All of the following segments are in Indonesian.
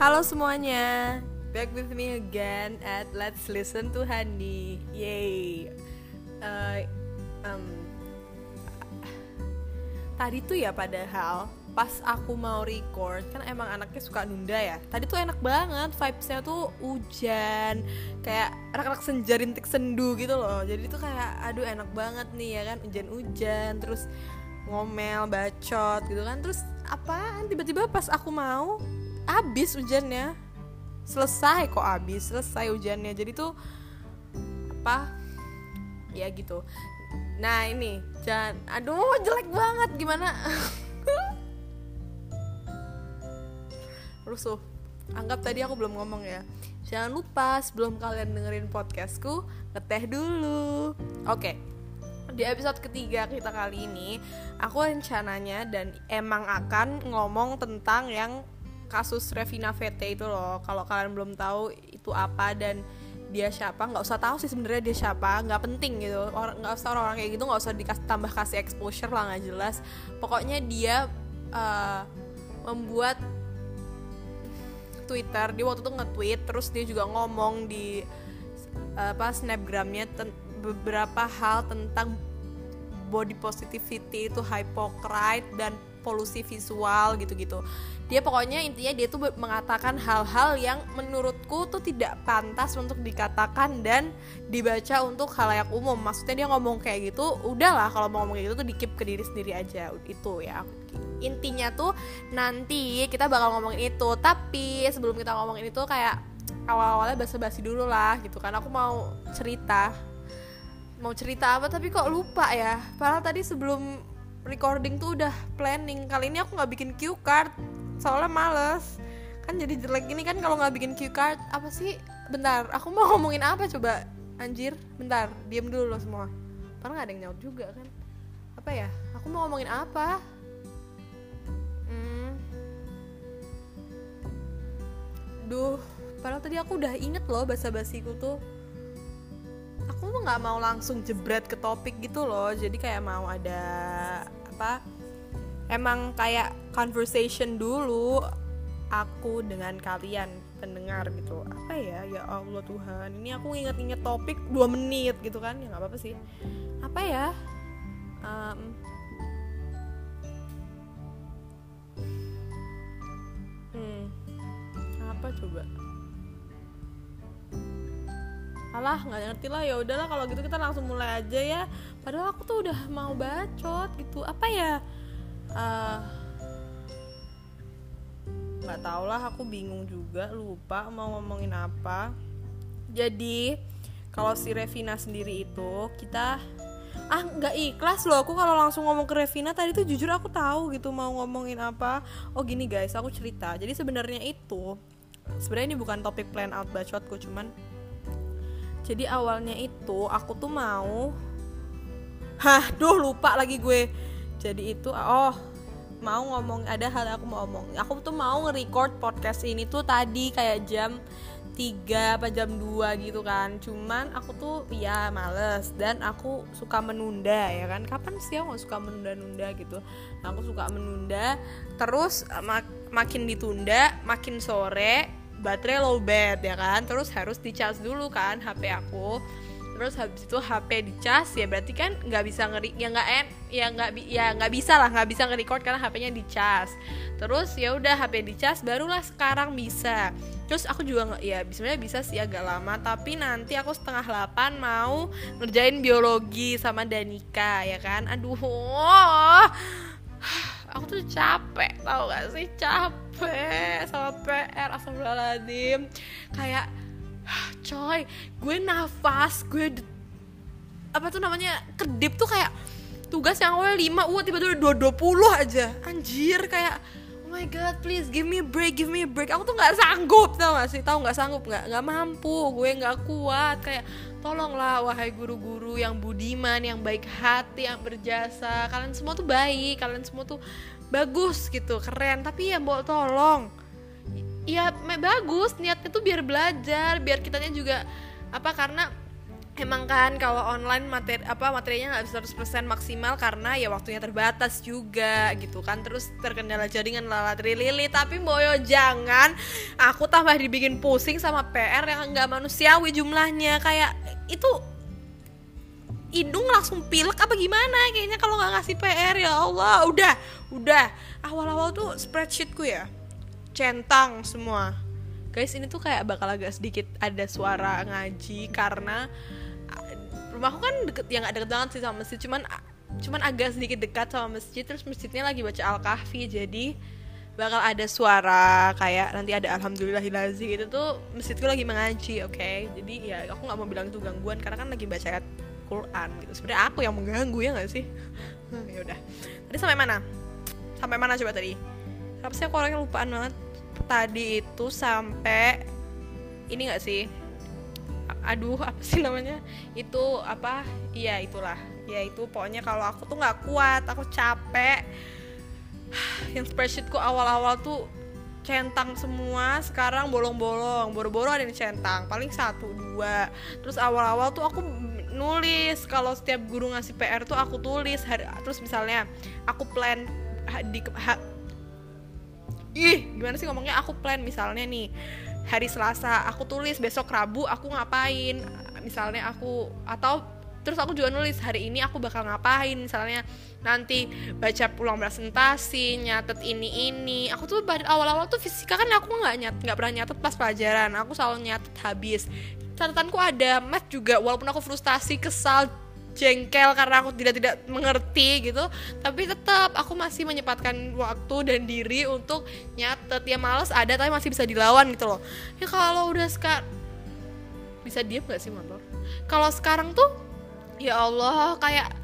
Halo semuanya, back with me again at Let's Listen to Hani. Yay. Uh, um, tadi tuh ya padahal pas aku mau record kan emang anaknya suka nunda ya? Tadi tuh enak banget vibesnya tuh hujan kayak anak-anak senja rintik sendu gitu loh. Jadi tuh kayak aduh enak banget nih ya kan? Hujan-hujan terus ngomel bacot gitu kan? Terus apaan? Tiba-tiba pas aku mau habis hujannya selesai kok habis selesai hujannya jadi tuh apa ya gitu. Nah ini jangan aduh jelek banget gimana? Rusuh anggap tadi aku belum ngomong ya. Jangan lupa sebelum kalian dengerin podcastku ngeteh dulu. Oke di episode ketiga kita kali ini aku rencananya dan emang akan ngomong tentang yang kasus Revina VT itu loh. Kalau kalian belum tahu itu apa dan dia siapa nggak usah tahu sih sebenarnya dia siapa. Nggak penting gitu. Orang nggak usah orang, orang kayak gitu nggak usah dikasih tambah kasih exposure lah nggak jelas. Pokoknya dia uh, membuat Twitter dia waktu itu nge-tweet terus dia juga ngomong di apa snapgramnya beberapa hal tentang body positivity itu hypocrite dan polusi visual gitu-gitu dia pokoknya intinya dia tuh mengatakan hal-hal yang menurutku tuh tidak pantas untuk dikatakan dan dibaca untuk halayak umum. Maksudnya dia ngomong kayak gitu udahlah kalau mau ngomong kayak gitu tuh dikip ke diri sendiri aja. Itu ya. Intinya tuh nanti kita bakal ngomongin itu tapi sebelum kita ngomongin itu kayak awal-awalnya basa-basi dulu lah gitu kan. Aku mau cerita. Mau cerita apa tapi kok lupa ya. Padahal tadi sebelum recording tuh udah planning. Kali ini aku nggak bikin cue card soalnya males. Kan jadi jelek. Gini kan kalau nggak bikin cue card apa sih? Bentar aku mau ngomongin apa coba? Anjir bentar. Diem dulu lo semua. Karena nggak ada yang nyaut juga kan. Apa ya? Aku mau ngomongin apa? Duh padahal tadi aku udah inget loh bahasa basiku tuh. Aku tuh nggak mau langsung jebret ke topik gitu loh. Jadi kayak mau ada apa emang kayak conversation dulu aku dengan kalian pendengar gitu. Apa ya? Ya Allah Tuhan ini aku inget-inget topik dua menit gitu kan? Ya nggak apa-apa sih. Apa ya? Um, apa coba? Alah nggak ngerti lah. Ya udahlah kalau gitu kita langsung mulai aja ya. Padahal aku tuh udah mau bacot gitu. Apa ya uh, nggak tau lah aku bingung juga lupa mau ngomongin apa. Jadi kalau si Revina sendiri itu kita ah nggak ikhlas loh. Aku kalau langsung ngomong ke Revina tadi tuh jujur aku tahu gitu mau ngomongin apa. Oh gini guys aku cerita. Jadi sebenarnya itu sebenarnya ini bukan topik plan out bacotku cuman jadi awalnya itu aku tuh mau hah duh lupa lagi gue jadi itu oh mau ngomong ada hal yang aku mau ngomong aku tuh mau nge-record podcast ini tuh tadi kayak jam 3 apa jam 2 gitu kan. Cuman aku tuh ya males. Dan aku suka menunda ya kan. Kapan sih aku suka menunda-nunda gitu? Nah, aku suka menunda. Terus mak makin ditunda makin sore baterai low bed ya kan. Terus harus dicas dulu kan HP aku terus habis itu HP dicas ya berarti kan nggak bisa ngeri ya nggak en ya nggak ya nggak bisa lah nggak bisa nge-record karena HP-nya dicas. Terus ya udah HP dicas barulah sekarang bisa. Terus aku juga nggak ya sebenarnya bisa sih agak lama tapi nanti aku setengah delapan mau ngerjain biologi sama Danika ya kan? Aduh aku tuh capek tau gak sih? Capek sama PR astagfirullahaladzim. Kayak coy gue nafas gue apa tuh namanya kedip tuh kayak tugas yang awalnya 5 uh tiba-tiba dua puluh aja. Anjir kayak oh my god please give me a break give me a break. Aku tuh nggak sanggup tau gak sih? Tau nggak sanggup nggak nggak mampu gue nggak kuat. Kayak tolonglah wahai guru-guru yang budiman yang baik hati yang berjasa. Kalian semua tuh baik kalian semua tuh bagus gitu keren. Tapi ya mau tolong ya bagus. Niatnya tuh biar belajar biar kitanya juga apa karena emang kan kalau online materi apa materinya nggak bisa 100% maksimal karena ya waktunya terbatas juga gitu kan. Terus terkendala jaringan lalat lili tapi boyo jangan aku tambah dibikin pusing sama PR yang nggak manusiawi jumlahnya. Kayak itu hidung langsung pilek apa gimana? Kayaknya kalau nggak ngasih PR ya Allah. Udah udah. Awal-awal tuh spreadsheetku ya centang semua. Guys ini tuh kayak bakal agak sedikit ada suara ngaji karena rumahku kan deket ya nggak deket banget sih sama masjid. Cuman cuman agak sedikit dekat sama masjid terus masjidnya lagi baca al kahfi jadi bakal ada suara kayak nanti ada alhamdulillahilazi gitu tuh masjidku lagi mengaji oke? Okay? jadi ya aku nggak mau bilang itu gangguan karena kan lagi baca Quran gitu. Sebenarnya aku yang mengganggu ya nggak sih? Ya udah. Tadi sampai mana? Sampai mana coba tadi? Apa sih aku orangnya lupaan banget tadi itu sampai ini nggak sih? Aduh apa sih namanya? Itu apa? Iya itulah. Ya itu pokoknya kalau aku tuh nggak kuat aku capek. Yang spreadsheetku awal-awal tuh centang semua sekarang bolong-bolong. Boro-boro ada yang centang paling satu dua. Terus awal-awal tuh aku nulis. Kalau setiap guru ngasih PR tuh aku tulis. Terus misalnya aku plan di ih gimana sih ngomongnya? Aku plan misalnya nih hari Selasa aku tulis besok Rabu aku ngapain? Misalnya aku atau terus aku juga nulis hari ini aku bakal ngapain? Misalnya nanti baca pulang presentasi nyatet ini ini aku tuh awal-awal tuh fisika kan aku nggak nyat nggak pernah nyatet pas pelajaran. Aku selalu nyatet habis. Catatanku ada math juga walaupun aku frustasi kesal jengkel karena aku tidak tidak mengerti gitu. Tapi tetap aku masih menyempatkan waktu dan diri untuk nyatet. Ya males ada tapi masih bisa dilawan gitu loh. Ya kalau udah sekarang bisa diam gak sih motor? Kalau sekarang tuh ya Allah kayak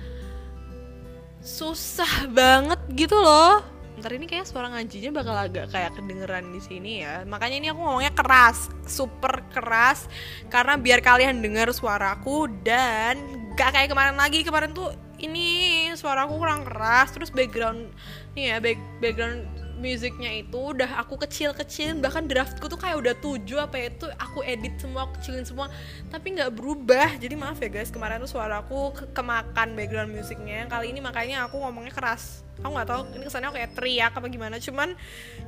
susah banget gitu loh. Ntar ini kayak suara ngajinya bakal agak kayak kedengeran di sini ya. Makanya ini aku ngomongnya keras super keras. Karena biar kalian dengar suaraku dan gak kayak kemarin lagi kemarin tuh ini suaraku kurang keras terus background nih ya back, background musiknya itu udah aku kecil-kecilin bahkan draftku tuh kayak udah tujuh apa ya itu aku edit semua aku kecilin semua tapi nggak berubah. Jadi maaf ya guys kemarin tuh suaraku ke kemakan background musiknya kali ini makanya aku ngomongnya keras. Aku nggak tahu ini kesannya kayak teriak apa gimana cuman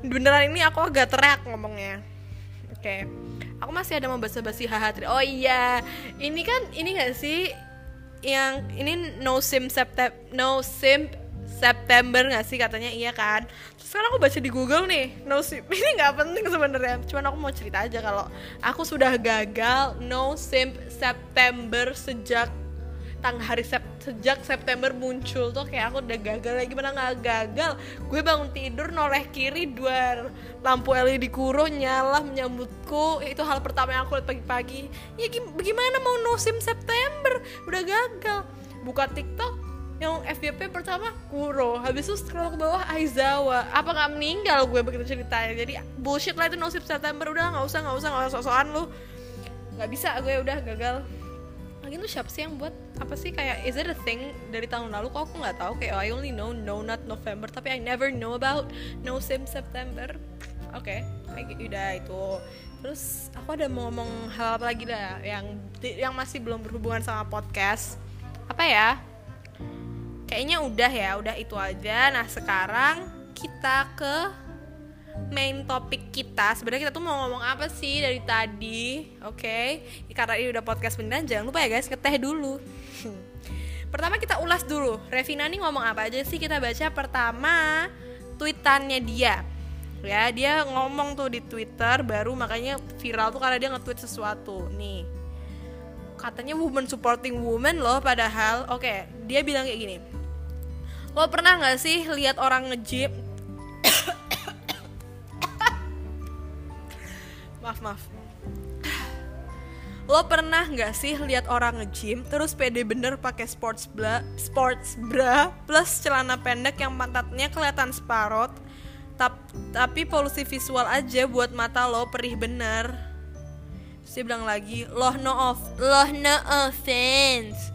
beneran ini aku agak teriak ngomongnya. Oke okay. aku masih ada mau basa-basi haha oh iya ini kan ini gak sih yang ini no sim September no sim September nggak sih katanya? Iya kan? Sekarang aku baca di Google nih no sim. Ini nggak penting sebenarnya. Cuman aku mau cerita aja kalau aku sudah gagal no sim September sejak tanggal hari sep sejak September muncul tuh kayak aku udah gagal lagi. Mana nggak gagal? Gue bangun tidur noleh kiri dua lampu LED kuro nyala menyambutku. Itu hal pertama yang aku lihat pagi-pagi. Ya gimana mau no sim September? Udah gagal. Buka TikTok yang FYP pertama Kuro. Habis itu scroll ke bawah Aizawa. Apa nggak meninggal gue begitu ceritanya? Jadi bullshit lah itu no sim September. Udah nggak usah nggak usah nggak usah sok-sokan lu. Nggak bisa gue udah gagal lagi tuh siapa sih yang buat apa sih kayak is it a thing dari tahun lalu? Kok aku nggak tahu kayak oh, I only know no not November tapi I never know about no sim September. Oke okay, udah itu. Terus aku ada mau ngomong hal apa lagi lah yang yang masih belum berhubungan sama podcast. Apa ya? Kayaknya udah ya udah itu aja. Nah sekarang kita ke main topik kita sebenarnya kita tuh mau ngomong apa sih dari tadi oke? Okay? karena ini udah podcast beneran jangan lupa ya guys ngeteh dulu. Pertama kita ulas dulu Revina nih ngomong apa aja sih? Kita baca pertama tweetannya dia. Ya dia ngomong tuh di Twitter baru makanya viral tuh karena dia nge-tweet sesuatu. Nih katanya woman supporting woman loh padahal oke okay, dia bilang kayak gini lo pernah nggak sih lihat orang ngejip maaf maaf. Lo pernah nggak sih lihat orang nge-gym terus pede bener pakai sports bra sports bra plus celana pendek yang pantatnya kelihatan separot tap, tapi polusi visual aja buat mata lo perih bener? Terus bilang lagi loh no off loh no offense.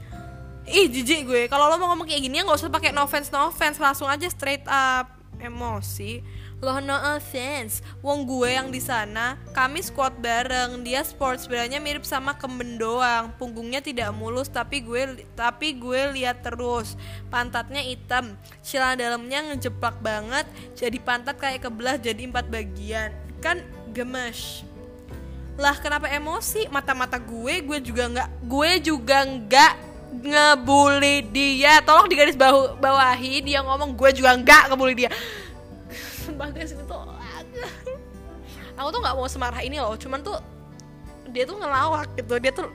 Ih jijik gue. Kalau lo mau ngomong kayak gini ya nggak usah pakai no offense no offense. Langsung aja straight up. Emosi loh no offense. Wong gue yang di sana kami squat bareng. Dia sport sebenarnya mirip sama kemben doang. Punggungnya tidak mulus tapi gue tapi gue lihat terus. Pantatnya hitam. Celana dalamnya ngejeplak banget. Jadi pantat kayak kebelah jadi empat bagian. Kan gemes. Lah kenapa emosi? Mata-mata gue gue juga nggak gue juga nggak ngebully dia. Tolong di garis bawah bawahi dia ngomong gue juga nggak ngebully dia sumpah guys ini tuh aku tuh nggak mau semarah ini loh cuman tuh dia tuh ngelawak gitu. Dia tuh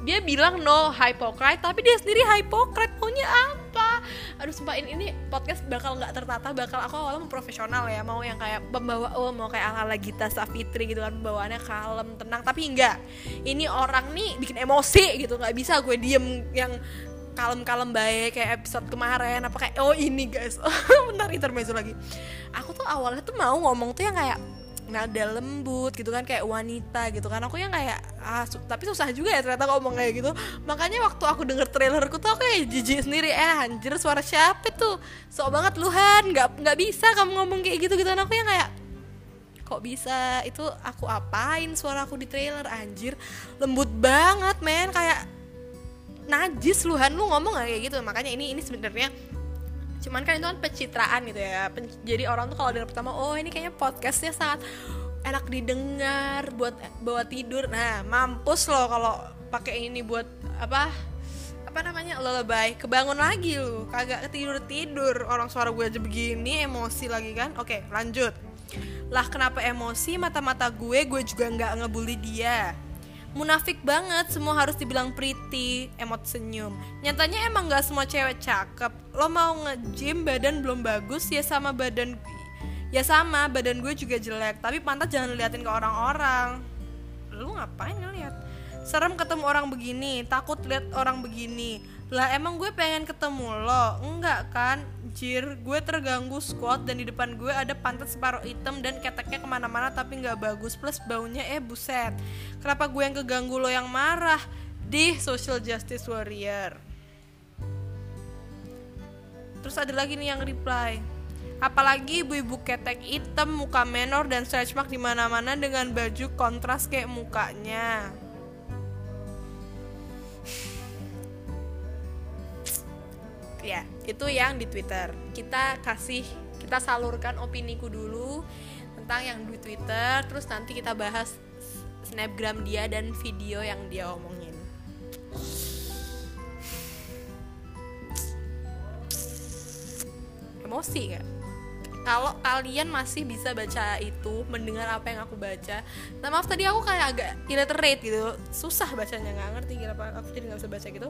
dia bilang no hypocrite tapi dia sendiri hypocrite maunya apa? Aduh sumpah ini, podcast bakal nggak tertata bakal aku awalnya profesional ya mau yang kayak pembawa oh mau kayak ala ala Gita Safitri gitu kan pembawaannya kalem tenang tapi enggak ini orang nih bikin emosi gitu nggak bisa gue diem yang kalem-kalem baik kayak episode kemarin apa kayak oh ini guys. Bentar intermezzo lagi. Aku tuh awalnya tuh mau ngomong tuh yang kayak nada lembut gitu kan kayak wanita gitu kan. Aku yang kayak ah su tapi susah juga ya ternyata ngomong kayak gitu. Makanya waktu aku denger trailerku tuh aku kayak jijik sendiri. Eh anjir suara siapa tuh? Sok banget luhan. Nggak nggak bisa kamu ngomong kayak gitu gitu aku yang kayak kok bisa? Itu aku apain suara aku di trailer? Anjir lembut banget men. Kayak najis luhan lu ngomong gak kayak gitu. Makanya ini ini sebenarnya cuman kan itu kan pencitraan gitu ya. Pen jadi orang tuh kalau dengar pertama oh ini kayaknya podcastnya sangat enak didengar buat bawa tidur. Nah mampus loh kalau pakai ini buat apa apa namanya lullaby. Kebangun lagi lu kagak tidur tidur orang suara gue aja begini emosi lagi kan. Oke lanjut. Lah kenapa emosi? Mata-mata gue gue juga nggak ngebully dia munafik banget semua harus dibilang pretty emot senyum. Nyatanya emang gak semua cewek cakep. Lo mau nge-gym badan belum bagus ya sama badan ya sama badan gue juga jelek. Tapi pantat jangan liatin ke orang-orang. Lu ngapain ngeliat? Serem ketemu orang begini takut lihat orang begini. Lah emang gue pengen ketemu lo? Enggak kan Jir, gue terganggu squat dan di depan gue ada pantat separuh hitam dan keteknya ke mana-mana tapi nggak bagus plus baunya eh buset. Kenapa gue yang keganggu lo yang marah? Di social justice warrior. Terus ada lagi nih yang reply. Apalagi ibu-ibu ketek hitam, muka menor dan stretch mark di mana-mana dengan baju kontras kayak mukanya. ya itu yang di Twitter. Kita kasih kita salurkan opiniku dulu tentang yang di Twitter terus nanti kita bahas snapgram dia dan video yang dia omongin. Emosi gak? kalau kalian masih bisa baca itu mendengar apa yang aku baca nah maaf tadi aku kayak agak illiterate gitu. Susah bacanya nggak ngerti kenapa aku jadi nggak bisa baca gitu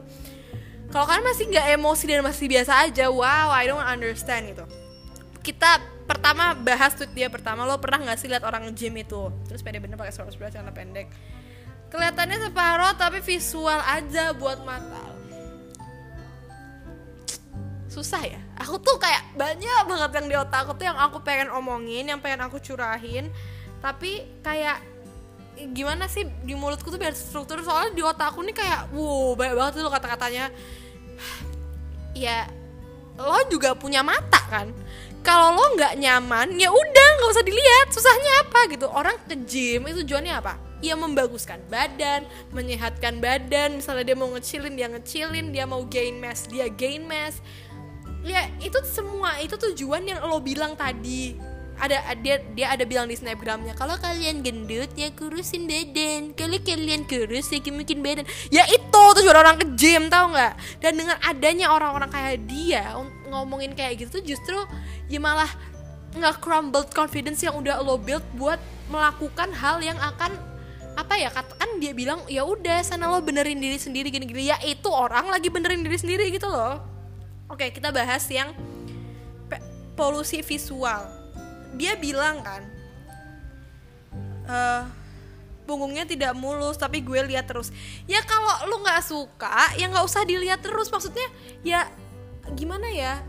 kalau kalian masih nggak emosi dan masih biasa aja wow I don't understand gitu. Kita pertama bahas tweet dia pertama. Lo pernah nggak sih lihat orang gym itu? Terus pede bener pakai shorts celana pendek. Kelihatannya separuh tapi visual aja buat mata. Susah ya? Aku tuh kayak banyak banget yang di otak aku tuh yang aku pengen omongin yang pengen aku curahin. Tapi kayak gimana sih di mulutku tuh biar struktur soalnya di otak aku nih kayak wow banyak banget tuh kata-katanya ya lo juga punya mata kan? Kalau lo nggak nyaman ya udah nggak usah dilihat. Susahnya apa gitu? Orang ke gym itu tujuannya apa? Ia membaguskan badan, menyehatkan badan. Misalnya dia mau ngecilin, dia ngecilin, dia mau gain mass, dia gain mass. Ya itu semua itu tujuan yang lo bilang tadi ada dia dia ada bilang di snapgramnya kalau kalian gendut ya kurusin badan. Kalau kalian kurus ya mungkin badan. Ya itu tuh orang ke gym tau nggak? Dan dengan adanya orang-orang kayak dia ngomongin kayak gitu tuh justru ya malah nggak crumbled confidence yang udah lo build buat melakukan hal yang akan apa ya katakan dia bilang ya udah sana lo benerin diri sendiri gini-gini. Ya itu orang lagi benerin diri sendiri gitu loh. Oke kita bahas yang polusi visual dia bilang kan uh, punggungnya tidak mulus tapi gue lihat terus. Ya kalau lu nggak suka ya nggak usah dilihat terus. Maksudnya ya gimana ya?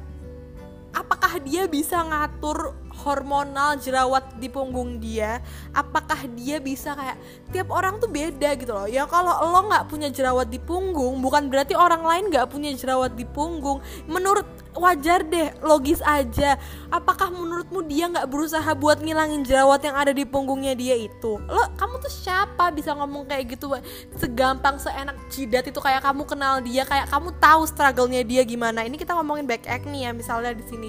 Apakah dia bisa ngatur hormonal jerawat di punggung dia apakah dia bisa kayak tiap orang tuh beda gitu loh. Ya kalau lo nggak punya jerawat di punggung bukan berarti orang lain nggak punya jerawat di punggung. Menurut wajar deh logis aja. Apakah menurutmu dia nggak berusaha buat ngilangin jerawat yang ada di punggungnya dia itu? Lo kamu tuh siapa bisa ngomong kayak gitu? Segampang seenak jidat itu kayak kamu kenal dia kayak kamu tahu struggle-nya dia gimana. Ini kita ngomongin back acne ya misalnya di sini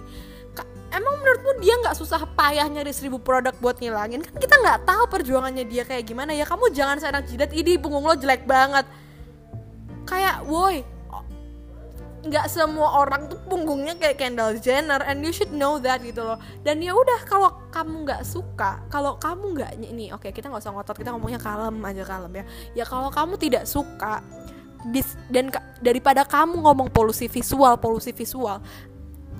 emang menurutmu dia nggak susah payah nyari seribu produk buat ngilangin? Kan kita nggak tahu perjuangannya dia kayak gimana ya. Kamu jangan seenak jidat ini punggung lo jelek banget. Kayak woi nggak semua orang tuh punggungnya kayak Kendall Jenner and you should know that gitu loh. Dan ya udah kalau kamu nggak suka kalau kamu nggak ini oke okay, kita nggak usah ngotot kita ngomongnya kalem aja kalem ya. Ya kalau kamu tidak suka dis, dan daripada kamu ngomong polusi visual polusi visual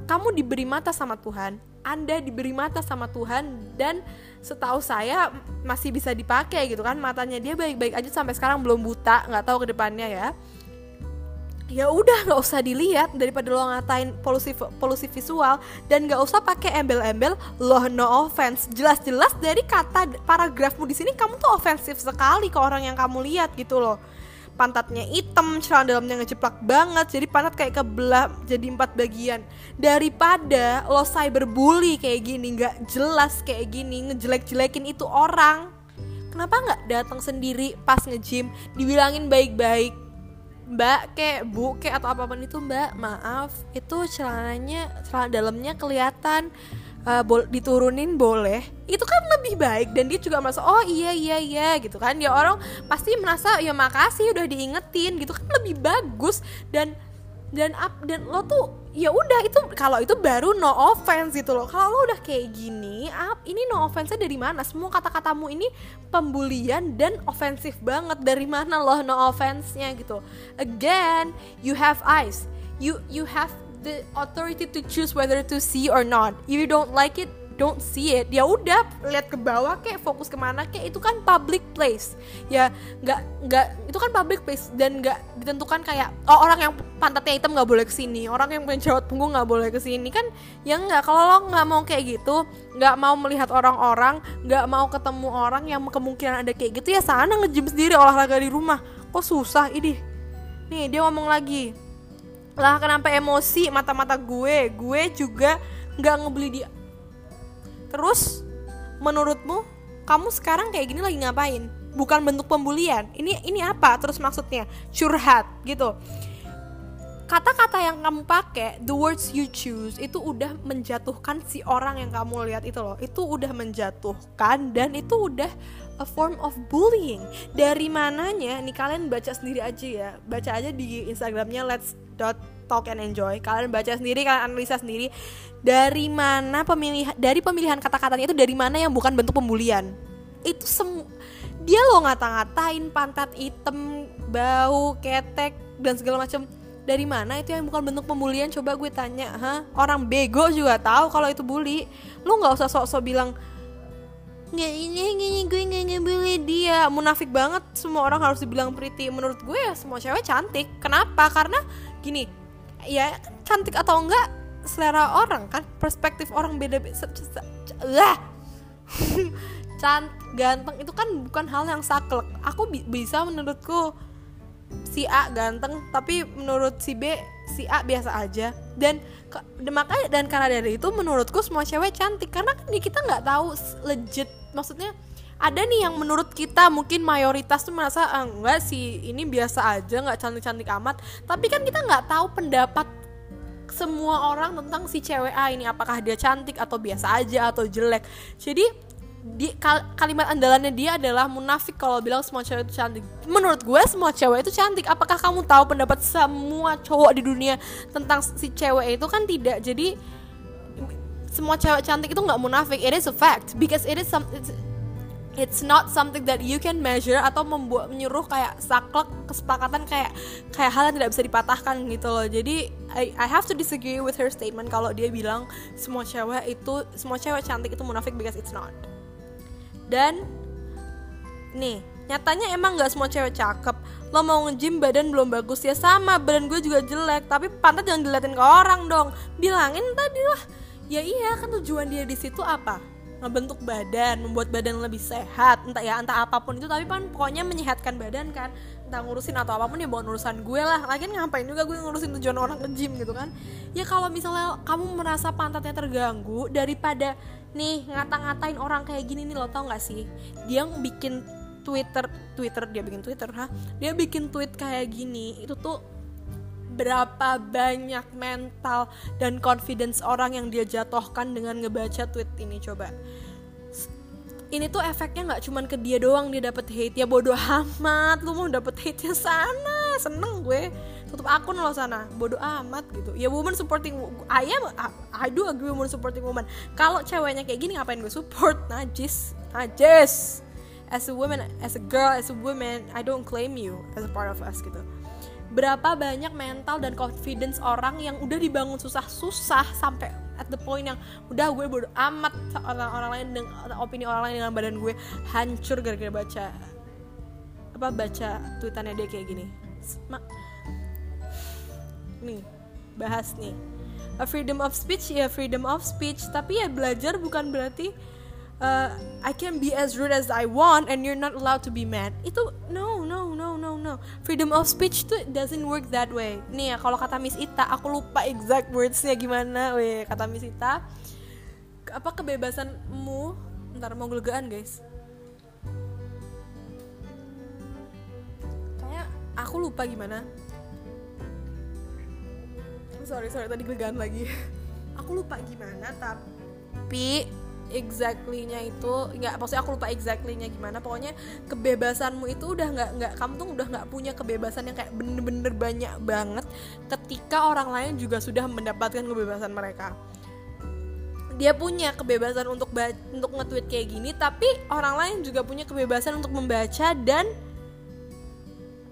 kamu diberi mata sama Tuhan anda diberi mata sama Tuhan dan setahu saya masih bisa dipakai gitu kan matanya dia baik-baik aja sampai sekarang belum buta nggak tahu ke depannya ya. Ya udah nggak usah dilihat daripada lo ngatain polusi polusi visual dan nggak usah pakai embel-embel lo no offense. Jelas-jelas dari kata paragrafmu di sini kamu tuh ofensif sekali ke orang yang kamu lihat gitu loh pantatnya hitam, celana dalamnya ngejeplak banget, jadi pantat kayak kebelah jadi empat bagian. Daripada lo cyberbully kayak gini, nggak jelas kayak gini, ngejelek-jelekin itu orang. Kenapa nggak datang sendiri pas nge-gym, dibilangin baik-baik, mbak kayak bu kayak atau apa pun itu mbak maaf itu celananya celana dalamnya kelihatan uh, bol diturunin boleh itu kan lebih baik dan dia juga merasa oh iya iya iya gitu kan. Ya orang pasti merasa ya makasih udah diingetin gitu kan. Lebih bagus dan dan up dan lo tuh ya udah itu kalau itu baru no offense gitu loh. Kalau lo udah kayak gini up ini no offense dari mana? Semua kata-katamu ini pembulian dan ofensif banget. Dari mana lo no offense nya gitu? Again you have eyes. You you have the authority to choose whether to see or not. If you don't like it don't see it. Ya udah lihat ke bawah kayak fokus ke mana kayak itu kan public place. Ya nggak nggak itu kan public place dan nggak ditentukan kayak oh orang yang pantatnya hitam nggak boleh ke sini orang yang punya jerawat punggung nggak boleh ke sini kan ya nggak kalau lo nggak mau kayak gitu nggak mau melihat orang-orang nggak mau ketemu orang yang kemungkinan ada kayak gitu ya sana ngejim sendiri olahraga di rumah. Kok susah ini nih dia ngomong lagi lah kenapa emosi mata-mata gue? Gue juga nggak ngebeli dia. Terus menurutmu kamu sekarang kayak gini lagi ngapain? Bukan bentuk pembulian. Ini ini apa? Terus maksudnya curhat gitu. Kata-kata yang kamu pakai the words you choose itu udah menjatuhkan si orang yang kamu lihat itu loh. Itu udah menjatuhkan dan itu udah a form of bullying. Dari mananya nih kalian baca sendiri aja ya. Baca aja di instagramnya let's talk and enjoy. Kalian baca sendiri kalian analisa sendiri dari mana pemilihan dari pemilihan kata-katanya itu dari mana yang bukan bentuk pembulian. Itu semu dia lo ngata-ngatain pantat hitam bau ketek dan segala macam dari mana itu yang bukan bentuk pembulian? Coba gue tanya ha orang bego juga tahu kalau itu bully. Lu nggak usah sok-sok bilang nggak ini gini gue nggak ngebully dia. Munafik banget semua orang harus dibilang pretty. Menurut gue ya semua cewek cantik. Kenapa? Karena gini ya cantik atau enggak selera orang kan perspektif orang beda beda lah. Cantik ganteng itu kan bukan hal yang saklek. Aku bi bisa menurutku si A ganteng tapi menurut si B si A biasa aja. Dan makanya dan karena dari itu menurutku semua cewek cantik. Karena kan kita nggak tahu legit maksudnya ada nih yang menurut kita mungkin mayoritas tuh merasa ah, enggak sih ini biasa aja nggak cantik-cantik amat. Tapi kan kita nggak tahu pendapat semua orang tentang si cewek A ini apakah dia cantik atau biasa aja atau jelek. Jadi di kal kalimat andalannya dia adalah munafik kalau bilang semua cewek itu cantik. Menurut gue semua cewek itu cantik. Apakah kamu tahu pendapat semua cowok di dunia tentang si cewek itu? Kan tidak. Jadi semua cewek cantik itu nggak munafik. It is a fact. Because it is some it's not something that you can measure atau membuat menyuruh kayak saklek kesepakatan kayak kayak hal yang tidak bisa dipatahkan gitu loh. Jadi I, I have to disagree with her statement kalau dia bilang semua cewek itu semua cewek cantik itu munafik because it's not. Dan nih nyatanya emang nggak semua cewek cakep. Lo mau nge-gym badan belum bagus ya sama badan gue juga jelek. Tapi pantat jangan diliatin ke orang dong. Bilangin tadi lah. Ya iya kan tujuan dia di situ apa ngebentuk badan membuat badan lebih sehat entah ya entah apa pun itu tapi kan pokoknya menyehatkan badan kan. Entah ngurusin atau apa pun ya bukan urusan gue lah. Lagian ngapain juga gue ngurusin tujuan orang ke gym gitu kan. Ya kalau misalnya kamu merasa pantatnya terganggu daripada nih ngata-ngatain orang kayak gini nih lo tau gak sih? Dia bikin Twitter Twitter dia bikin Twitter ha dia bikin tweet kayak gini itu tuh berapa banyak mental dan confidence orang yang dia jatuhkan dengan ngebaca tweet ini coba. Ini tuh efeknya nggak cuman ke dia doang dia dapet hate ya bodoh amat. Lu mau dapet hate nya sana? Seneng gue. Tutup akun lo sana. Bodoh amat gitu. Ya woman supporting I am I do agree woman supporting woman. Kalau ceweknya kayak gini ngapain gue support? Najis. Najis. As a woman as a girl as a woman I don't claim you as a part of us gitu berapa banyak mental dan confidence orang yang udah dibangun susah-susah sampai at the point yang udah gue bodo amat orang-orang lain dengan opini orang lain dengan badan gue hancur gara-gara baca apa baca tweetannya dia kayak gini. Ma nih bahas nih. A freedom of speech ya freedom of speech. Tapi ya belajar bukan berarti uh, I can be as rude as I want and you're not allowed to be mad. Itu no no no no no. Freedom of speech tuh doesn't work that way. Nih ya kalau kata Miss Ita aku lupa exact wordsnya gimana. Weh kata Miss Ita apa kebebasanmu ntar mau gelegaan guys. Kayak aku lupa gimana. Sorry sorry tadi gelegaan lagi. Aku lupa gimana tapi exactly-nya itu nggak maksudnya aku lupa exactly-nya gimana. Pokoknya kebebasanmu itu udah nggak nggak kamu tuh udah nggak punya kebebasan yang kayak bener-bener banyak banget ketika orang lain juga sudah mendapatkan kebebasan mereka. Dia punya kebebasan untuk untuk nge-tweet kayak gini tapi orang lain juga punya kebebasan untuk membaca dan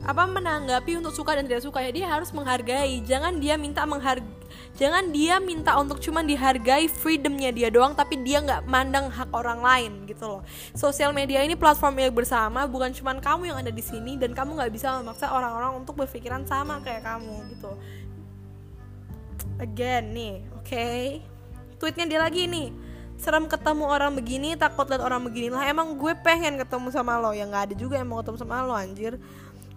apa menanggapi untuk suka dan tidak suka. Ya dia harus menghargai. Jangan dia minta menghargai jangan dia minta untuk cuman dihargai freedomnya dia doang tapi dia nggak mandang hak orang lain gitu loh. Sosial media ini platform yang bersama bukan cuman kamu yang ada di sini dan kamu nggak bisa memaksa orang-orang untuk berpikiran sama kayak kamu gitu. Again nih oke okay? tweetnya dia lagi nih. Serem ketemu orang begini takut lihat orang begini lah emang gue pengen ketemu sama lo. Ya nggak ada juga yang mau ketemu sama lo anjir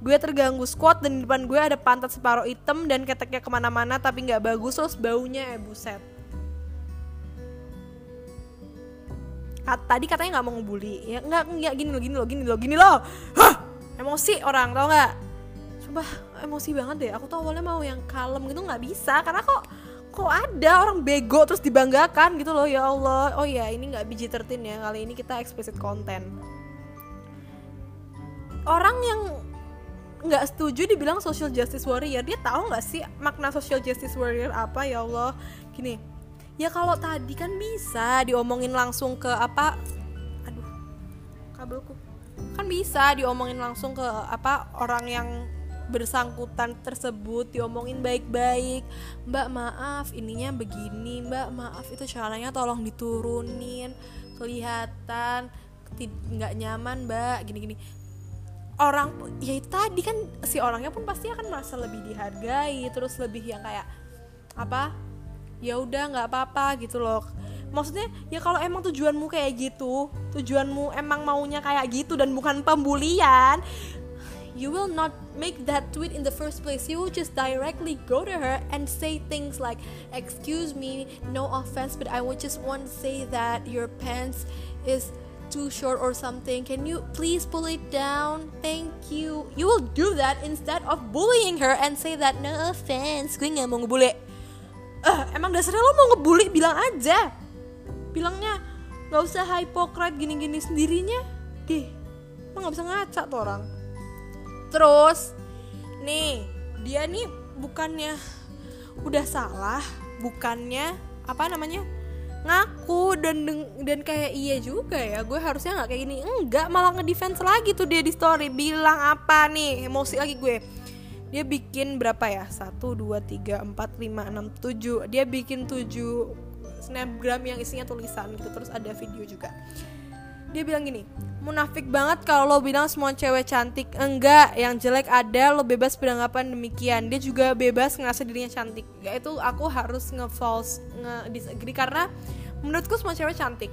gue terganggu squat dan di depan gue ada pantat separuh hitam dan keteknya ke mana-mana tapi nggak bagus terus baunya eh buset. Kat, tadi katanya nggak mau ngebully. Ya nggak nggak gini lo gini lo gini lo gini lo Hah! emosi orang tau nggak? Coba emosi banget deh. Aku tuh awalnya mau yang kalem gitu nggak bisa. Karena kok kok ada orang bego terus dibanggakan gitu loh ya Allah. Oh ya ini nggak biji tertin ya. Kali ini kita explicit content. Orang yang nggak setuju dibilang social justice warrior. Dia tahu nggak sih makna social justice warrior apa? Ya Allah. Gini ya kalau tadi kan bisa diomongin langsung ke apa? Aduh kabelku. Kan bisa diomongin langsung ke apa? Orang yang bersangkutan tersebut diomongin baik-baik. Mbak maaf ininya begini. Mbak maaf itu caranya tolong diturunin. Kelihatan nggak nyaman mbak. Gini-gini orang ya tadi kan si orangnya pun pasti akan merasa lebih dihargai terus lebih yang kayak apa ya udah nggak apa-apa gitu loh. Maksudnya ya kalau emang tujuanmu kayak gitu tujuanmu emang maunya kayak gitu dan bukan pembulian you will not make that tweet in the first place. You will just directly go to her and say things like excuse me no offense but i would just want to say that your pants is too short or something can you please pull it down? Thank you. You will do that instead of bullying her and say that no offense gue nggak mau ngebully. Uh, emang dasarnya lo mau ngebully? Bilang aja. Bilangnya nggak usah hypocrite gini-gini sendirinya. Deh emang nggak bisa ngaca tuh orang. Terus nih dia nih bukannya udah salah bukannya apa namanya ngaku dan dan kayak iya juga ya gue harusnya nggak kayak gini. Enggak malah ngedefense lagi tuh dia di story bilang apa nih emosi lagi gue. Dia bikin berapa ya? Satu dua tiga empat lima enam tujuh. Dia bikin tujuh snapgram yang isinya tulisan gitu terus ada video juga dia bilang gini munafik banget kalau lo bilang semua cewek cantik. Enggak yang jelek ada lo bebas beranggapan demikian. Dia juga bebas ngerasa dirinya cantik. Ya itu aku harus nge-false nge-disagree karena menurutku semua cewek cantik.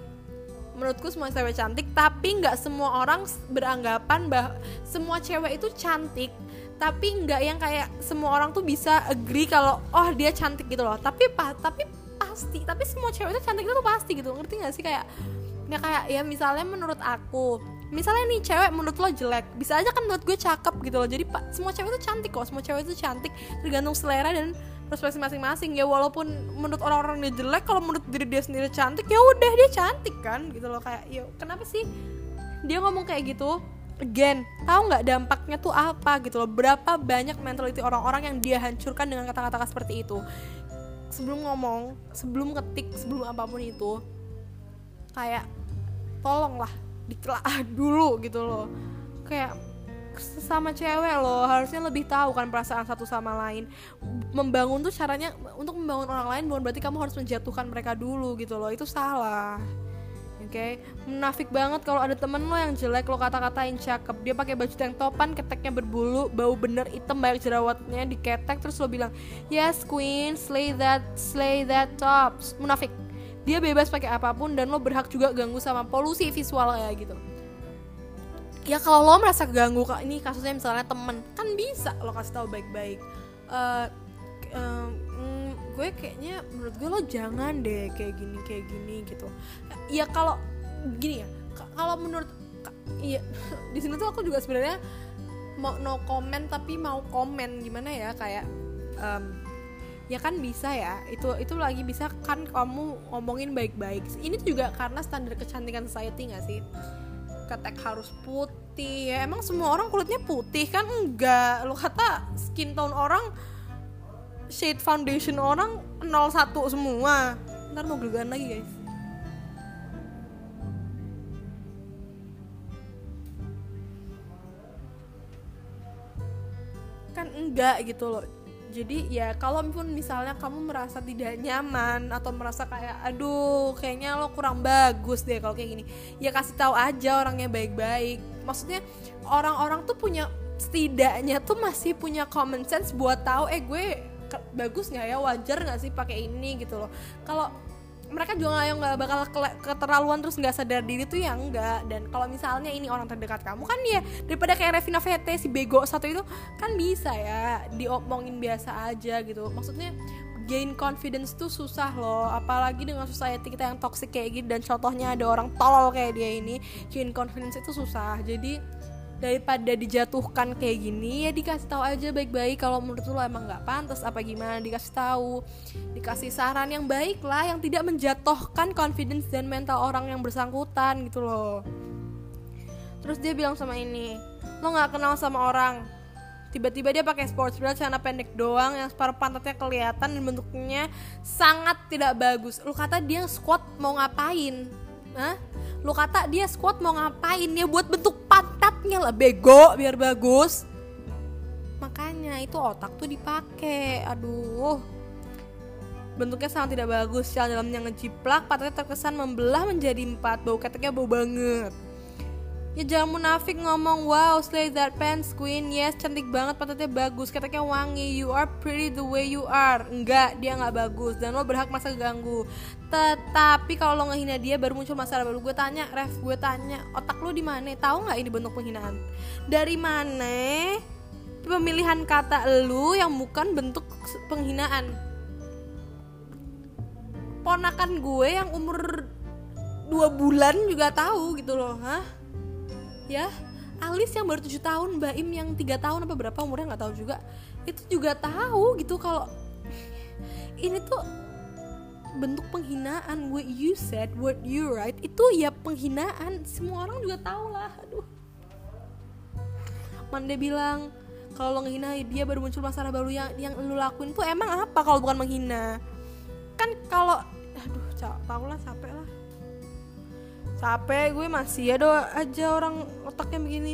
Menurutku semua cewek cantik tapi nggak semua orang beranggapan bah semua cewek itu cantik. Tapi nggak yang kayak semua orang tuh bisa agree kalau oh dia cantik gitu loh. Tapi pa tapi pasti tapi semua cewek itu cantik itu pasti gitu. Ngerti gak sih? Kayak ya kayak ya misalnya menurut aku misalnya nih cewek menurut lo jelek bisa aja kan menurut gue cakep gitu loh. Jadi pak semua cewek itu cantik kok semua cewek itu cantik tergantung selera dan perspektif masing-masing. Ya walaupun menurut orang-orang dia jelek kalau menurut diri dia sendiri cantik ya udah dia cantik kan gitu loh. Kayak yuk kenapa sih dia ngomong kayak gitu? Again tahu nggak dampaknya tuh apa gitu loh? Berapa banyak mentality orang-orang yang dia hancurkan dengan kata-kata seperti itu? Sebelum ngomong sebelum ketik sebelum apa pun itu kayak tolonglah ditelaah dulu gitu loh. Kayak sesama cewek loh harusnya lebih tahu kan perasaan satu sama lain. Membangun tuh caranya untuk membangun orang lain bukan berarti kamu harus menjatuhkan mereka dulu gitu loh itu salah. Oke? Okay? munafik banget kalau ada temen lo yang jelek lo kata-katain cakep. Dia pakai baju tank topan keteknya berbulu bau bener hitam banyak jerawatnya diketek terus lo bilang yes queen slay that slay that tops. Munafik dia bebas pakai apa pun dan lo berhak juga ganggu sama polusi visual ya gitu. Ya kalau lo merasa ganggu kak ini kasusnya misalnya temen kan bisa lo kasih tahu baik-baik. Uh, uh, gue kayaknya menurut gue lo jangan deh kayak gini kayak gini gitu. Ya kalau gini ya kalau menurut iya di sini tuh aku juga sebenarnya mau no comment tapi mau komen gimana ya kayak um, ya kan bisa ya. Itu itu lagi bisa kan kamu ngomongin baik-baik. Ini juga karena standar kecantikan society nggak sih? Ketek harus putih. Ya emang semua orang kulitnya putih kan? Enggak. Lo kata skin tone orang shade foundation orang 01 semua. Ntar mau gelegan lagi guys. Kan enggak gitu loh jadi ya kalaupun misalnya kamu merasa tidak nyaman atau merasa kayak aduh kayaknya lo kurang bagus deh kalau kayak gini ya kasih tahu aja orangnya baik-baik. Maksudnya orang-orang tuh punya setidaknya tuh masih punya common sense buat tahu eh gue bagus nggak ya? Wajar nggak sih pakai ini? gitu loh. Kalau mereka juga yang nggak bakal keterlaluan terus nggak sadar diri tuh yang enggak dan kalau misalnya ini orang terdekat kamu kan ya daripada kayak Revina Vete si bego satu itu kan bisa ya diomongin biasa aja gitu. Maksudnya gain confidence tuh susah loh. Apalagi dengan society kita yang toxic kayak gini dan contohnya ada orang tolol kayak dia ini gain confidence itu susah. Jadi daripada dijatuhkan kayak gini ya dikasih tahu aja baik-baik. Kalau menurut lo emang nggak pantas apa gimana? Dikasih tahu dikasih saran yang baik lah yang tidak menjatuhkan confidence dan mental orang yang bersangkutan gitu loh. Terus dia bilang sama ini lo nggak kenal sama orang. Tiba-tiba dia pakai sports bra celana pendek doang yang separuh pantatnya kelihatan dan bentuknya sangat tidak bagus. Lu kata dia squat mau ngapain Hah? lu kata dia squat mau ngapain? Ya buat bentuk pantatnya lah bego biar bagus. Makanya itu otak tuh dipakai aduh. Bentuknya sangat tidak bagus. Sel dalamnya ngejiplak pantatnya terkesan membelah menjadi empat. Bau keteknya bau banget Ya jangan munafik ngomong Wow slay that pants queen. Yes cantik banget pantatnya bagus Keteknya wangi. You are pretty the way you are. Enggak dia nggak bagus Dan lo berhak masa ganggu Tetapi kalau lo ngehina dia baru muncul masalah. Baru Gue tanya Ref gue tanya Otak lo di mana? Tahu nggak ini bentuk penghinaan? Dari mana Pemilihan kata lu yang bukan bentuk penghinaan? Ponakan gue yang umur dua bulan juga tahu gitu loh Hah ya Alis yang baru tujuh tahun Mbak Im yang tiga tahun apa berapa umurnya nggak tahu juga. Itu juga tahu gitu kalau ini tuh bentuk penghinaan. What you said what you write itu ya penghinaan. Semua orang juga tahu lah aduh. Mande bilang kalau lo ngehina dia baru muncul masalah baru yang yang lu lakuin tuh emang apa kalau bukan menghina? Kan kalau aduh tau lah capek lah capek gue masih ada aja orang otaknya begini.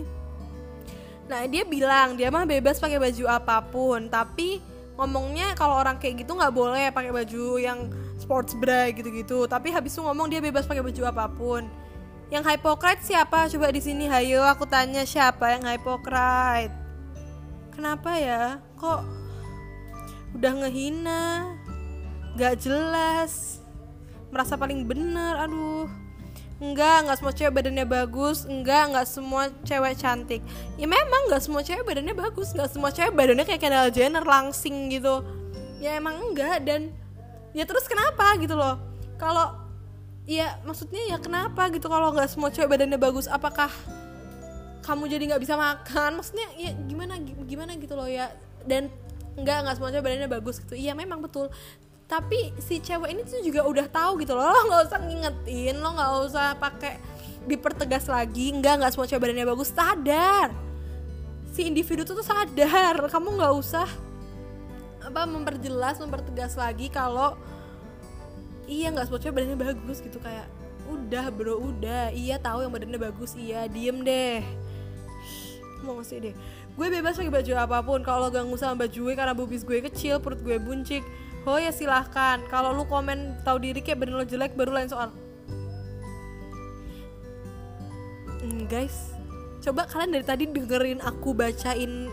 Nah dia bilang dia mah bebas pakai baju apa pun tapi ngomongnya kalau orang kayak gitu nggak boleh pakai baju yang sports bra gitu-gitu. Tapi habis itu ngomong dia bebas pakai baju apa pun. Yang hypocrite siapa? Coba di sini hayo aku tanya siapa yang hypocrite? Kenapa ya? Kok udah ngehina gak jelas merasa paling bener aduh enggak enggak semua cewek badannya bagus. Enggak enggak semua cewek cantik. Ya memang enggak semua cewek badannya bagus. Enggak semua cewek badannya kayak Kendall Jenner langsing gitu. Ya emang enggak dan ya terus kenapa gitu loh? Kalau ya maksudnya ya kenapa gitu kalau nggak semua cewek badannya bagus? Apakah kamu jadi nggak bisa makan? Maksudnya ya gimana gimana gitu loh ya? Dan nggak nggak semua cewek badannya bagus gitu. Iya memang betul tapi si cewek ini tuh juga udah tahu gitu loh lo nggak usah ngingetin lo nggak usah pakai dipertegas lagi. Nggak nggak semua cewek badannya bagus. Sadar. Si individu tuh tuh sadar. Kamu nggak usah apa memperjelas mempertegas lagi kalau iya nggak semua cewek badannya bagus gitu. Kayak udah bro udah. Iya tahu yang badannya bagus. Iya diem deh. Mau ngasih deh? Gue bebas pakai baju apa pun. Kalau ngusah sama baju gue karena bubis gue kecil perut gue buncit oh ya silahkan. Kalau lu komen tahu diri kayak bener lo jelek baru lain soal. Hmm, guys. Coba kalian dari tadi dengerin aku bacain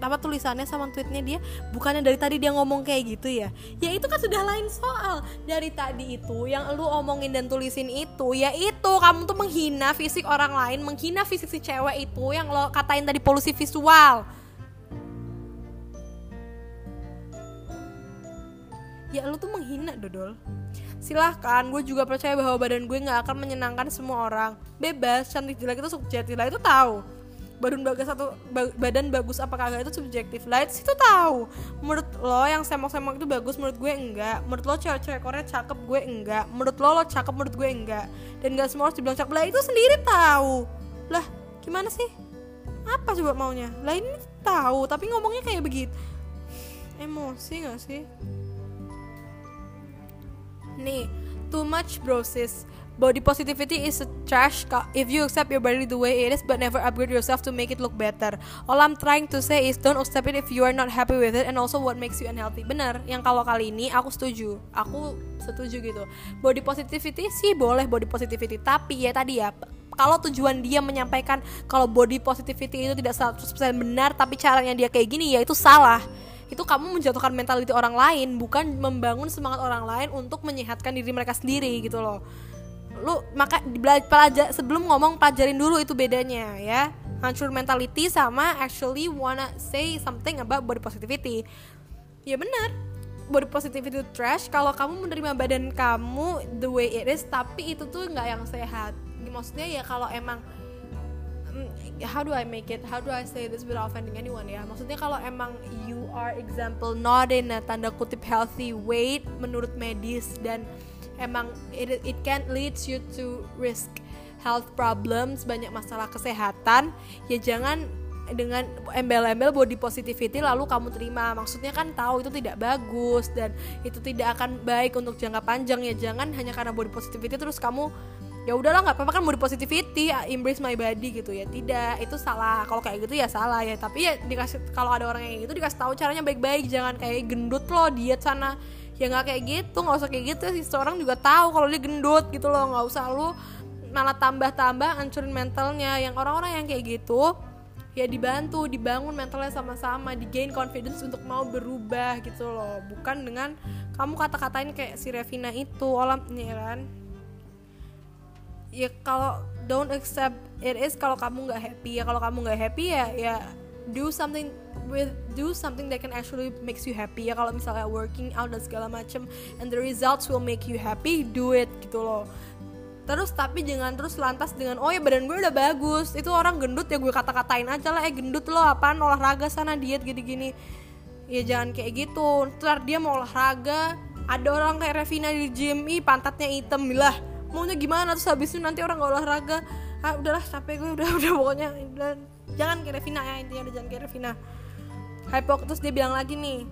apa tulisannya sama tweetnya dia? Bukannya dari tadi dia ngomong kayak gitu ya? Ya itu kan sudah lain soal. Dari tadi itu yang lu omongin dan tulisin itu ya itu kamu tuh menghina fisik orang lain menghina fisik si cewek itu yang lo katain tadi polusi visual ya lu tuh menghina dodol. Silahkan gue juga percaya bahwa badan gue nggak akan menyenangkan semua orang. Bebas cantik jelek itu subjektif. Lah itu tahu. Badan bagus satu badan bagus apa kagak itu subjektif. Lah itu tahu. Menurut lo yang semok-semok itu bagus menurut gue enggak. Menurut lo cewek-cewek Korea cakep gue enggak. Menurut lo lo cakep menurut gue enggak. Dan gak semua harus dibilang cakep. Lah itu sendiri tahu. Lah gimana sih? Apa coba maunya? Lah ini tahu tapi ngomongnya kayak begitu emosi gak sih Nih, too much brosis. Body positivity is a trash if you accept your body the way it is but never upgrade yourself to make it look better. All I'm trying to say is don't accept it if you are not happy with it and also what makes you unhealthy. Bener, yang kalau kali ini aku setuju. Aku setuju gitu. Body positivity sih boleh body positivity, tapi ya tadi ya kalau tujuan dia menyampaikan kalau body positivity itu tidak 100% benar tapi caranya dia kayak gini ya itu salah itu kamu menjatuhkan mentality orang lain bukan membangun semangat orang lain untuk menyehatkan diri mereka sendiri gitu loh. Lu maka belajar sebelum ngomong pelajarin dulu itu bedanya ya. Hancur mentality sama actually wanna say something about body positivity. Ya benar body positivity itu trash. Kalau kamu menerima badan kamu the way it is tapi itu tuh nggak yang sehat. Maksudnya ya kalau emang how do I make it? How do I say this without offending anyone ya? Maksudnya kalau emang you are example not in a tanda kutip healthy weight menurut medis dan emang it, it can leads you to risk health problems banyak masalah kesehatan ya jangan dengan embel-embel body positivity lalu kamu terima. Maksudnya kan tahu itu tidak bagus dan itu tidak akan baik untuk jangka panjang ya. Jangan hanya karena body positivity terus kamu ya udahlah nggak apa-apa kan di positivity embrace my body gitu ya. Tidak itu salah. Kalau kayak gitu ya salah ya. Tapi ya dikasih kalau ada orang yang gitu dikasih tahu caranya baik-baik. Jangan kayak gendut loh diet sana. Ya nggak kayak gitu nggak usah kayak gitu. Sih seorang juga tahu kalau dia gendut gitu loh. Nggak usah lu malah tambah-tambah hancurin mentalnya. Yang orang-orang yang kayak gitu ya dibantu dibangun mentalnya sama-sama di gain confidence untuk mau berubah gitu loh. Bukan dengan kamu kata-katain kayak si Revina itu. Olam ya kan ya kalau don't accept it is kalau kamu nggak happy. Ya kalau kamu nggak happy ya ya do something with do something that can actually makes you happy. Ya kalau misalnya working out dan segala macem and the results will make you happy do it gitu loh. Terus tapi jangan terus lantas dengan oh ya badan gue udah bagus. Itu orang gendut ya gue kata-katain aja lah eh gendut lo apaan? Olahraga sana diet gini-gini. Ya jangan kayak gitu. Ntar dia mau olahraga ada orang kayak Revina di gym ih pantatnya hitam. Lah maunya gimana? Terus habis itu nanti orang nggak olahraga. Ah udahlah capek gue udah udah pokoknya. Udah, jangan kayak Revina ya intinya udah jangan kayak Revina. Hypok terus dia bilang lagi nih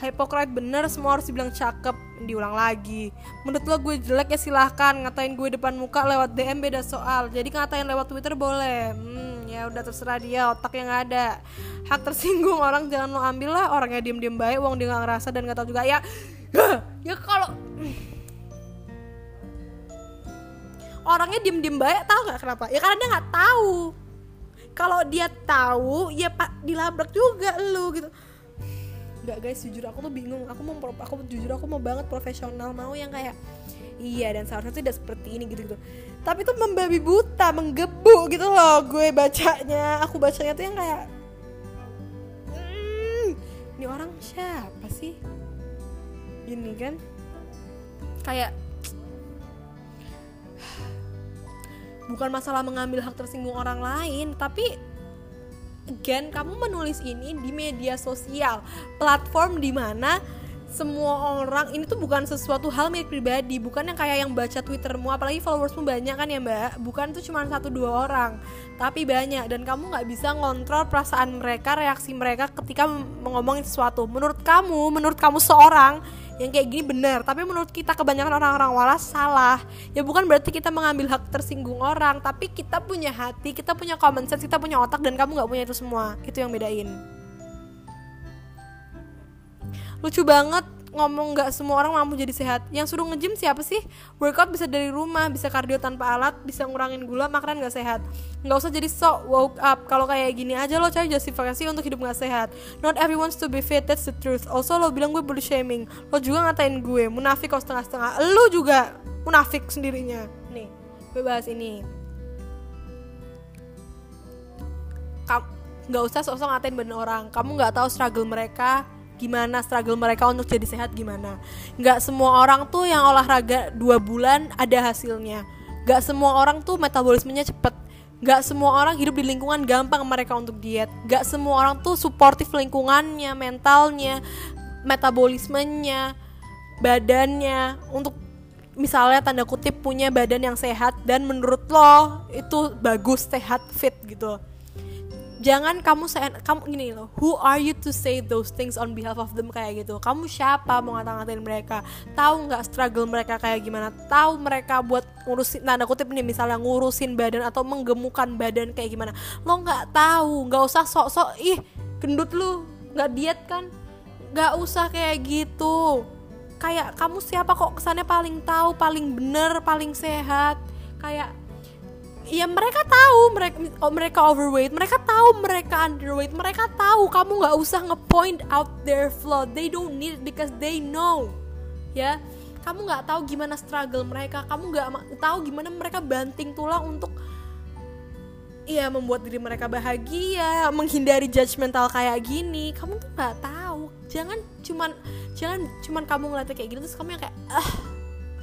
Hypocrite bener semua harus dibilang cakep diulang lagi. Menurut lo gue jelek ya silahkan ngatain gue depan muka lewat DM beda soal. Jadi ngatain lewat Twitter boleh. Hmm, ya udah terserah dia otak yang ada. Hak tersinggung orang jangan lo ambil lah. Orangnya diem diem baik uang dia nggak ngerasa dan nggak tahu juga. Ya ya kalau orangnya diem diem baik tahu nggak kenapa? Ya karena dia nggak tahu. Kalau dia tahu ya pak dilabrak juga lu gitu. Nggak guys jujur aku tuh bingung. Aku mau aku jujur aku mau banget profesional mau yang kayak iya dan seharusnya tidak seperti ini gitu gitu tapi tuh membabi buta menggebu gitu loh gue bacanya. Aku bacanya tuh yang kayak hmm, ini orang siapa sih? Gini kan? Kayak bukan masalah mengambil hak tersinggung orang lain tapi again kamu menulis ini di media sosial. Platform di mana semua orang ini tuh bukan sesuatu hal milik pribadi bukan yang kayak yang baca twittermu apalagi followersmu banyak kan ya mbak? Bukan tuh cuma satu dua orang tapi banyak dan kamu nggak bisa ngontrol perasaan mereka reaksi mereka ketika ngomongin sesuatu. Menurut kamu menurut kamu seorang yang kayak gini benar tapi menurut kita kebanyakan orang-orang waras salah. Ya bukan berarti kita mengambil hak tersinggung orang tapi kita punya hati kita punya common sense kita punya otak dan kamu nggak punya itu semua. Itu yang bedain. Lucu banget ngomong nggak semua orang mampu jadi sehat. Yang suruh ngejim siapa sih? Workout bisa dari rumah bisa kardio tanpa alat bisa ngurangin gula makanan nggak sehat. Nggak usah jadi sok woke up. Kalau kayak gini aja lo cari justifikasi untuk hidup nggak sehat. Not everyone to be fit that's the truth. Also lo bilang gue body shaming. Lo juga ngatain gue munafik kok setengah-setengah. Lo juga munafik sendirinya. Nih gue bahas ini. Nggak usah sok-sok ngatain bener orang. Kamu nggak tahu struggle mereka gimana struggle mereka untuk jadi sehat gimana. Nggak semua orang tuh yang olahraga dua bulan ada hasilnya. Nggak semua orang tuh metabolismenya cepet. Nggak semua orang hidup di lingkungan gampang mereka untuk diet. Nggak semua orang tuh suportif lingkungannya mentalnya metabolismenya badannya. Untuk misalnya tanda kutip punya badan yang sehat dan menurut lo itu bagus sehat fit gitu jangan kamu kamu gini loh. Who are you to say those things on behalf of them kayak gitu? Kamu siapa mau ngata-ngatain mereka? Tahu nggak struggle mereka kayak gimana? Tahu mereka buat ngurusin tanda kutip nih misalnya ngurusin badan atau menggemukan badan kayak gimana? Lo nggak tahu nggak usah sok-sok ih gendut lu nggak diet kan? Nggak usah kayak gitu. Kayak kamu siapa kok kesannya paling tahu paling bener paling sehat? Kayak ya mereka tahu mereka oh, mereka overweight mereka tahu mereka underweight mereka tahu kamu nggak usah ngepoint out their flaw. They don't need it because they know ya. Kamu nggak tahu gimana struggle mereka kamu nggak tahu gimana mereka banting tulang untuk Iya membuat diri mereka bahagia menghindari judgmental kayak gini. Kamu tuh nggak tahu. Jangan cuman jangan cuman kamu ngeliatnya kayak gitu terus kamu yang kayak ah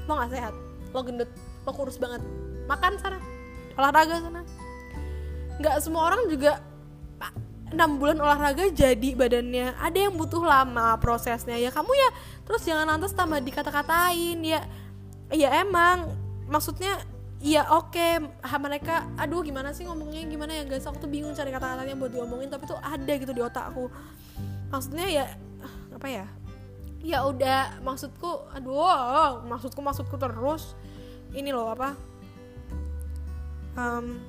lo nggak sehat lo gendut lo kurus banget. Makan sana olahraga sana. Nggak semua orang juga enam bulan olahraga jadi badannya. Ada yang butuh lama prosesnya. Ya kamu ya terus jangan lantas tambah dikata-katain. Ya ya emang maksudnya ya oke okay, mereka aduh gimana sih ngomongnya? Gimana ya guys? Aku tuh bingung cari kata-katanya buat diomongin tapi tuh ada gitu di otakku maksudnya ya apa ya? Ya udah maksudku aduh maksudku maksudku terus. Ini loh apa um,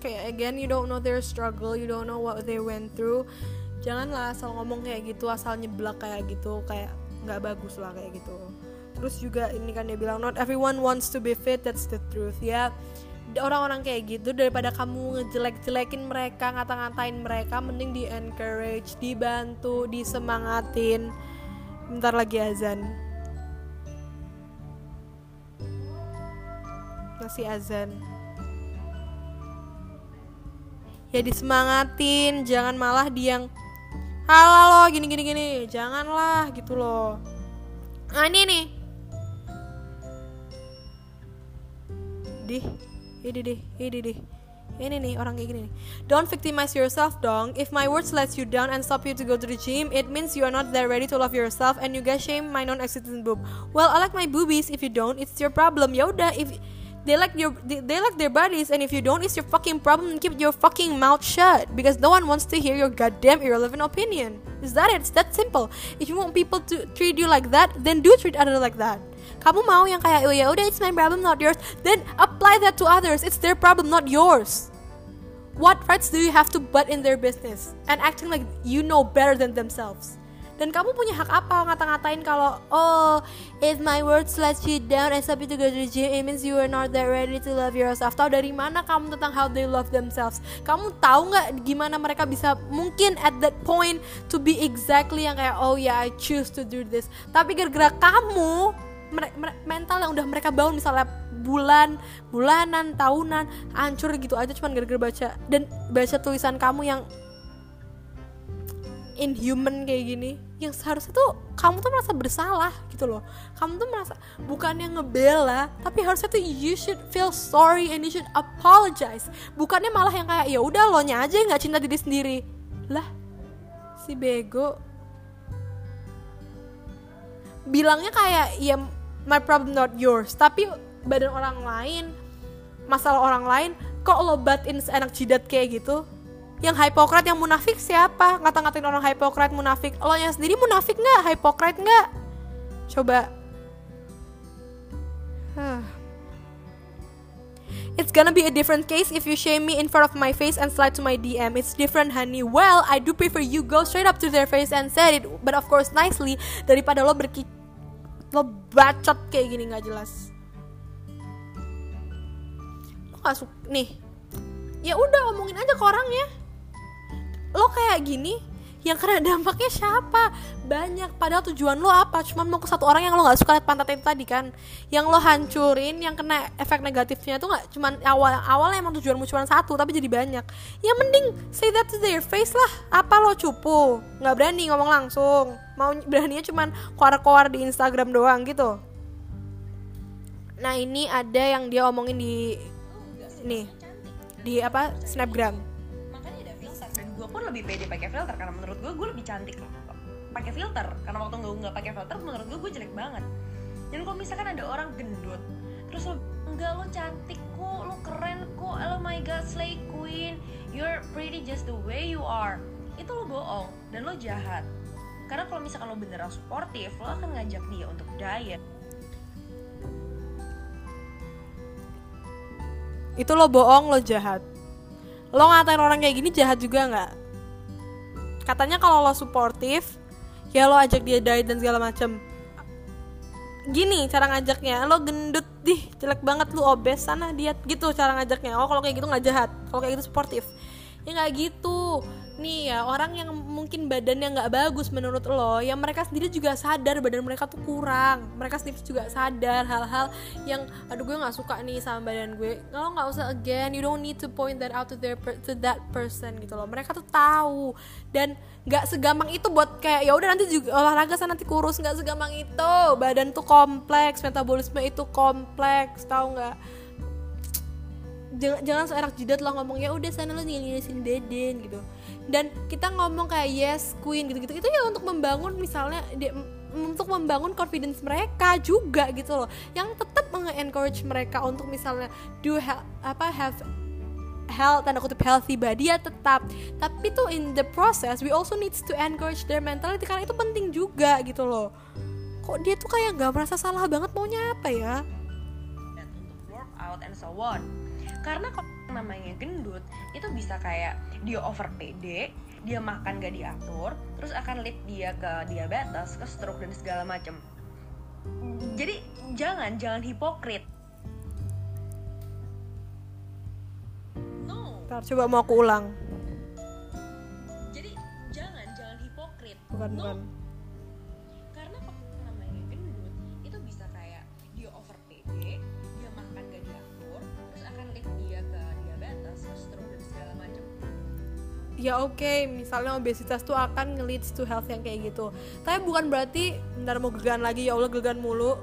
kayak again you don't know their struggle you don't know what they went through. Janganlah asal ngomong kayak gitu asal nyeblak kayak gitu kayak nggak bagus lah kayak gitu. Terus juga ini kan dia bilang not everyone wants to be fit that's the truth. Ya orang-orang kayak gitu daripada kamu ngejelek-jelekin mereka ngata-ngatain mereka mending di encourage dibantu disemangatin. Bentar lagi azan masih azan. Ya disemangatin jangan malah dia yang halo lo gini gini gini. Janganlah gitu loh. Nah ini nih. Dih ini deh ini deh. Ini nih orang kayak gini nih. Don't victimize yourself dong. If my words let you down and stop you to go to the gym it means you are not there ready to love yourself and you guys shame my non-existent boob. Well I like my boobies. If you don't it's your problem. Ya udah if they like your they, they like their bodies and if you don't it's your fucking problem keep your fucking mouth shut. Because no one wants to hear your goddamn irrelevant opinion. Is that it? It's that simple. If you want people to treat you like that then do treat others like that. Kamu mau yang kayak oh ya udah it's my problem not yours. Then apply that to others. It's their problem not yours. What rights do you have to butt in their business and acting like you know better than themselves dan kamu punya hak apa ngata-ngatain kalau oh if my words let you down and stop you to go to the gym it means you are not that ready to love yourself. Tahu dari mana kamu tentang how they love themselves? Kamu tahu nggak gimana mereka bisa mungkin at that point to be exactly yang kayak oh yeah I choose to do this. Tapi gara-gara kamu mental yang udah mereka bangun misalnya bulan bulanan tahunan hancur gitu aja cuman gara-gara baca dan baca tulisan kamu yang inhuman kayak gini yang seharusnya tuh kamu tuh merasa bersalah gitu loh. Kamu tuh merasa bukannya ngebela tapi harusnya tuh you should feel sorry and you should apologize. Bukannya malah yang kayak ya udah lo nya aja nggak cinta diri sendiri. Lah si bego. Bilangnya kayak ya my problem not yours. Tapi badan orang lain masalah orang lain kok lo batin seenak jidat kayak gitu yang hipokrat yang munafik siapa ngata-ngatain orang hipokrat munafik lo yang sendiri munafik nggak hipokrat nggak coba Huh. It's gonna be a different case if you shame me in front of my face and slide to my DM. It's different, honey. Well, I do prefer you go straight up to their face and said it, but of course nicely daripada lo berki lo bacot kayak gini nggak jelas. Lo gak suka nih. Ya udah omongin aja ke orangnya. Lo kayak gini, yang kena dampaknya siapa? Banyak. Padahal tujuan lo apa? Cuman mau ke satu orang yang lo nggak suka liat pantat itu tadi kan. Yang lo hancurin yang kena efek negatifnya tuh nggak cuman awal awalnya emang tujuanmu cuma satu tapi jadi banyak. Ya mending say that to their face lah. Apa lo cupu? Nggak berani ngomong langsung. Mau beraninya cuman koar-koar di Instagram doang gitu. Nah ini ada yang dia omongin di nih di apa snapgram lebih pede pakai filter karena menurut gue gue lebih cantik pakai filter. Karena waktu gue nggak pakai filter menurut gue gue jelek banget. Dan kalau misalkan ada orang gendut terus lo enggak lo cantik kok lo keren kok oh my god slay queen you're pretty just the way you are. Itu lo bohong dan lo jahat. Karena kalau misalkan lo beneran suportif lo akan ngajak dia untuk diet. Itu lo bohong lo jahat. Lo ngatain orang kayak gini jahat juga nggak katanya kalau lo suportif ya lo ajak dia diet dan segala macem. Gini cara ngajaknya lo gendut dih jelek banget lu obes sana diet gitu cara ngajaknya. Oh kalau kayak gitu nggak jahat kalau kayak gitu suportif ya nggak gitu nih ya orang yang mungkin badannya nggak bagus menurut lo yang mereka sendiri juga sadar badan mereka tuh kurang. Mereka sendiri juga sadar hal-hal yang aduh gue nggak suka nih sama badan gue. Lo nggak usah again you don't need to point that out to their to that person gitu loh. Mereka tuh tahu. Dan nggak segampang itu buat kayak ya udah nanti juga olahraga sana nanti kurus. Nggak segampang itu. Badan tuh kompleks metabolisme itu kompleks tahu nggak? Jangan jangan seenak jidat lo ngomong ya udah sana lo ngilisin badan gitu dan kita ngomong kayak yes queen gitu gitu itu ya untuk membangun misalnya dia, untuk membangun confidence mereka juga gitu loh. Yang tetap mengencourage mereka untuk misalnya do ha apa have health tanda kutip healthy body ya tetap. Tapi tuh in the process we also needs to encourage their mentality karena itu penting juga gitu loh. Kok dia tuh kayak nggak merasa salah banget maunya apa ya? Dan untuk workout and so on. Karena kalau namanya gendut itu bisa kayak dia over pede dia makan gak diatur terus akan lead dia ke diabetes ke stroke dan segala macem. Jadi jangan jangan hipokrit. No. Ntar coba mau aku ulang. Jadi jangan jangan hipokrit. Bukan no. bukan ya oke. Misalnya obesitas tuh akan nge-leads to health yang kayak gitu. Tapi bukan berarti ntar mau gegan lagi ya Allah gegan mulu.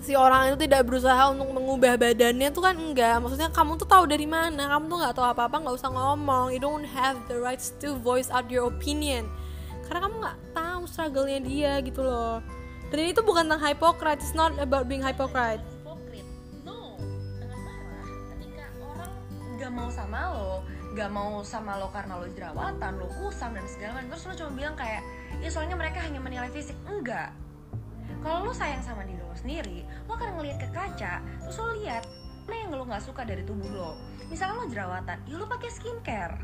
Si orang itu tidak berusaha untuk mengubah badannya tuh kan enggak. Maksudnya kamu tuh tahu dari mana. Kamu tuh nggak tahu apa-apa nggak usah ngomong. You don't have the rights to voice out your opinion. Karena kamu nggak tahu struggle-nya dia gitu loh. Dan itu bukan tentang hypocrite. It's not about being hypocrite gak mau sama lo gak mau sama lo karena lo jerawatan lo kusam dan segala macam. Terus lo cuma bilang kayak ya soalnya mereka hanya menilai fisik. Enggak. Kalau lo sayang sama diri lo sendiri lo akan ngelihat ke kaca terus lo lihat mana yang lo nggak suka dari tubuh lo. Misalnya lo jerawatan ya lo pakai skincare.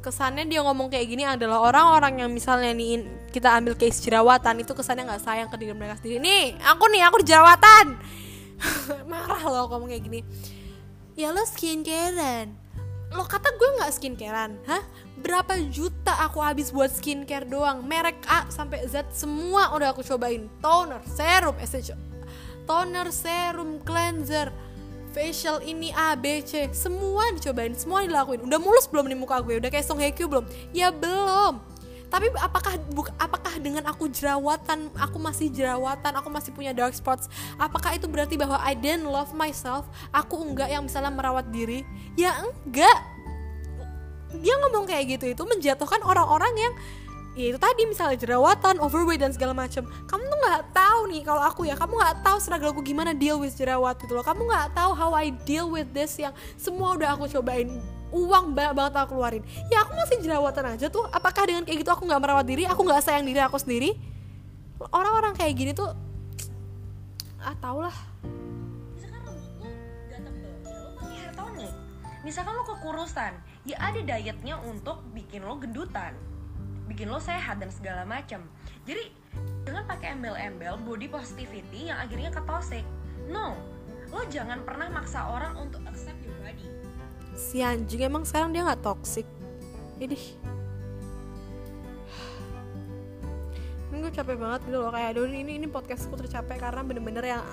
Kesannya dia ngomong kayak gini adalah orang-orang yang misalnya nih kita ambil case jerawatan itu kesannya nggak sayang ke diri mereka sendiri. Nih aku nih aku jerawatan. Marah loh ngomong kayak gini ya lo skincarean. Lo kata gue nggak skincarean hah? Berapa juta aku habis buat skincare doang? Merek A sampai Z semua udah aku cobain. Toner serum SC toner serum cleanser facial ini A B C. Semua dicobain semua dilakuin. Udah mulus belum di muka gue? Udah kayak Song Hye Kyo belum? Ya belum tapi apakah buk, apakah dengan aku jerawatan aku masih jerawatan aku masih punya dark spots apakah itu berarti bahwa I didn't love myself aku enggak yang misalnya merawat diri ya enggak dia ngomong kayak gitu itu menjatuhkan orang-orang yang ya itu tadi misalnya jerawatan, overweight dan segala macam. Kamu tuh nggak tahu nih kalau aku ya, kamu nggak tahu struggle aku gimana deal with jerawat gitu loh. Kamu nggak tahu how I deal with this yang semua udah aku cobain uang banyak banget aku keluarin. Ya aku masih jerawatan aja tuh. Apakah dengan kayak gitu aku nggak merawat diri? Aku nggak sayang diri aku sendiri? Orang-orang kayak gini tuh ah tau lah. Misalkan lo kekurusan ya ada dietnya untuk bikin lo gendutan bikin lo sehat dan segala macam jadi jangan pakai embel-embel body positivity yang akhirnya ke toxic no lo jangan pernah maksa orang untuk accept your si anjing emang sekarang dia nggak toxic. Ini ini gue capek banget gitu loh. Kayak aduh ini ini podcastku tercapek karena bener-bener yang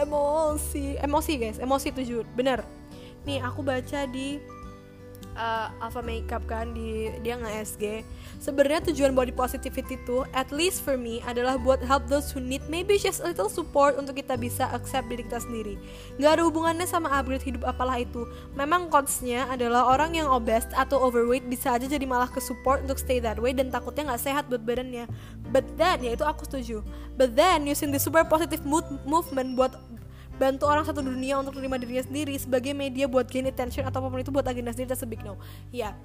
emosi. Emosi guys. Emosi tujuh. Bener. Nih aku baca di uh, Alpha Makeup kan di dia nge SG sebenarnya tujuan body positivity tuh at least for me adalah buat help those who need maybe just a little support untuk kita bisa accept diri kita sendiri. Nggak ada hubungannya sama upgrade hidup apalah itu. Memang coachnya adalah orang yang obese atau overweight bisa aja jadi malah ke support untuk stay that way dan takutnya nggak sehat buat badannya. But then ya itu aku setuju. But then using the super positive mood movement buat bantu orang satu dunia untuk terima dirinya sendiri sebagai media buat gain attention atau apa pun itu buat agenda sendiri that's a big no. Ya.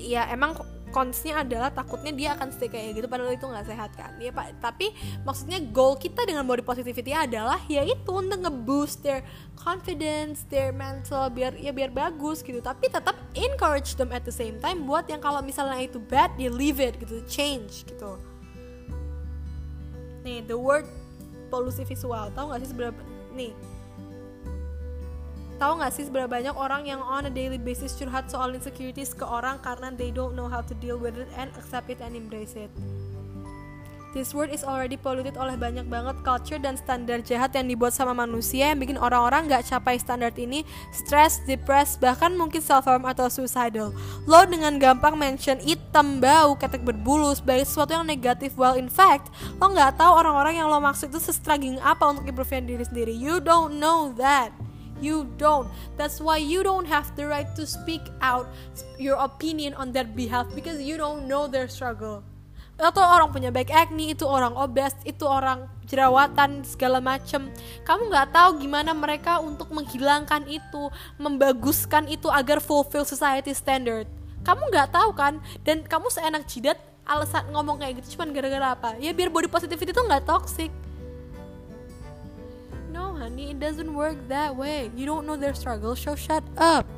Ya emang konsnya adalah takutnya dia akan stay kayak gitu padahal itu nggak sehat kan. Ya pak. Tapi maksudnya goal kita dengan body positivity adalah ya itu untuk ngeboost their confidence their mental biar ya biar bagus gitu. Tapi tetap encourage them at the same time buat yang kalau misalnya itu bad ya leave it gitu change gitu. Nih the word polusi visual tahu nggak sih seberapa nih tahu nggak sih seberapa banyak orang yang on a daily basis curhat soal insecurities ke orang karena they don't know how to deal with it and accept it and embrace it This world is already polluted oleh banyak banget culture dan standar jahat yang dibuat sama manusia yang bikin orang-orang nggak capai standar ini, stress, depressed, bahkan mungkin self-harm atau suicidal. Lo dengan gampang mention hitam, bau, ketek berbulu sebagai sesuatu yang negatif, while in fact, lo nggak tahu orang-orang yang lo maksud itu se-struggling apa untuk improve diri sendiri. You don't know that. You don't. That's why you don't have the right to speak out your opinion on their behalf because you don't know their struggle. Atau orang punya back acne itu orang obes itu orang jerawatan segala macem. Kamu nggak tahu gimana mereka untuk menghilangkan itu membaguskan itu agar fulfill society standard. Kamu nggak tahu kan? Dan kamu seenak jidat alasan ngomong kayak gitu cuman gara-gara apa? Ya biar body positivity itu nggak toxic honey it doesn't work that way. You don't know their struggle so shut up.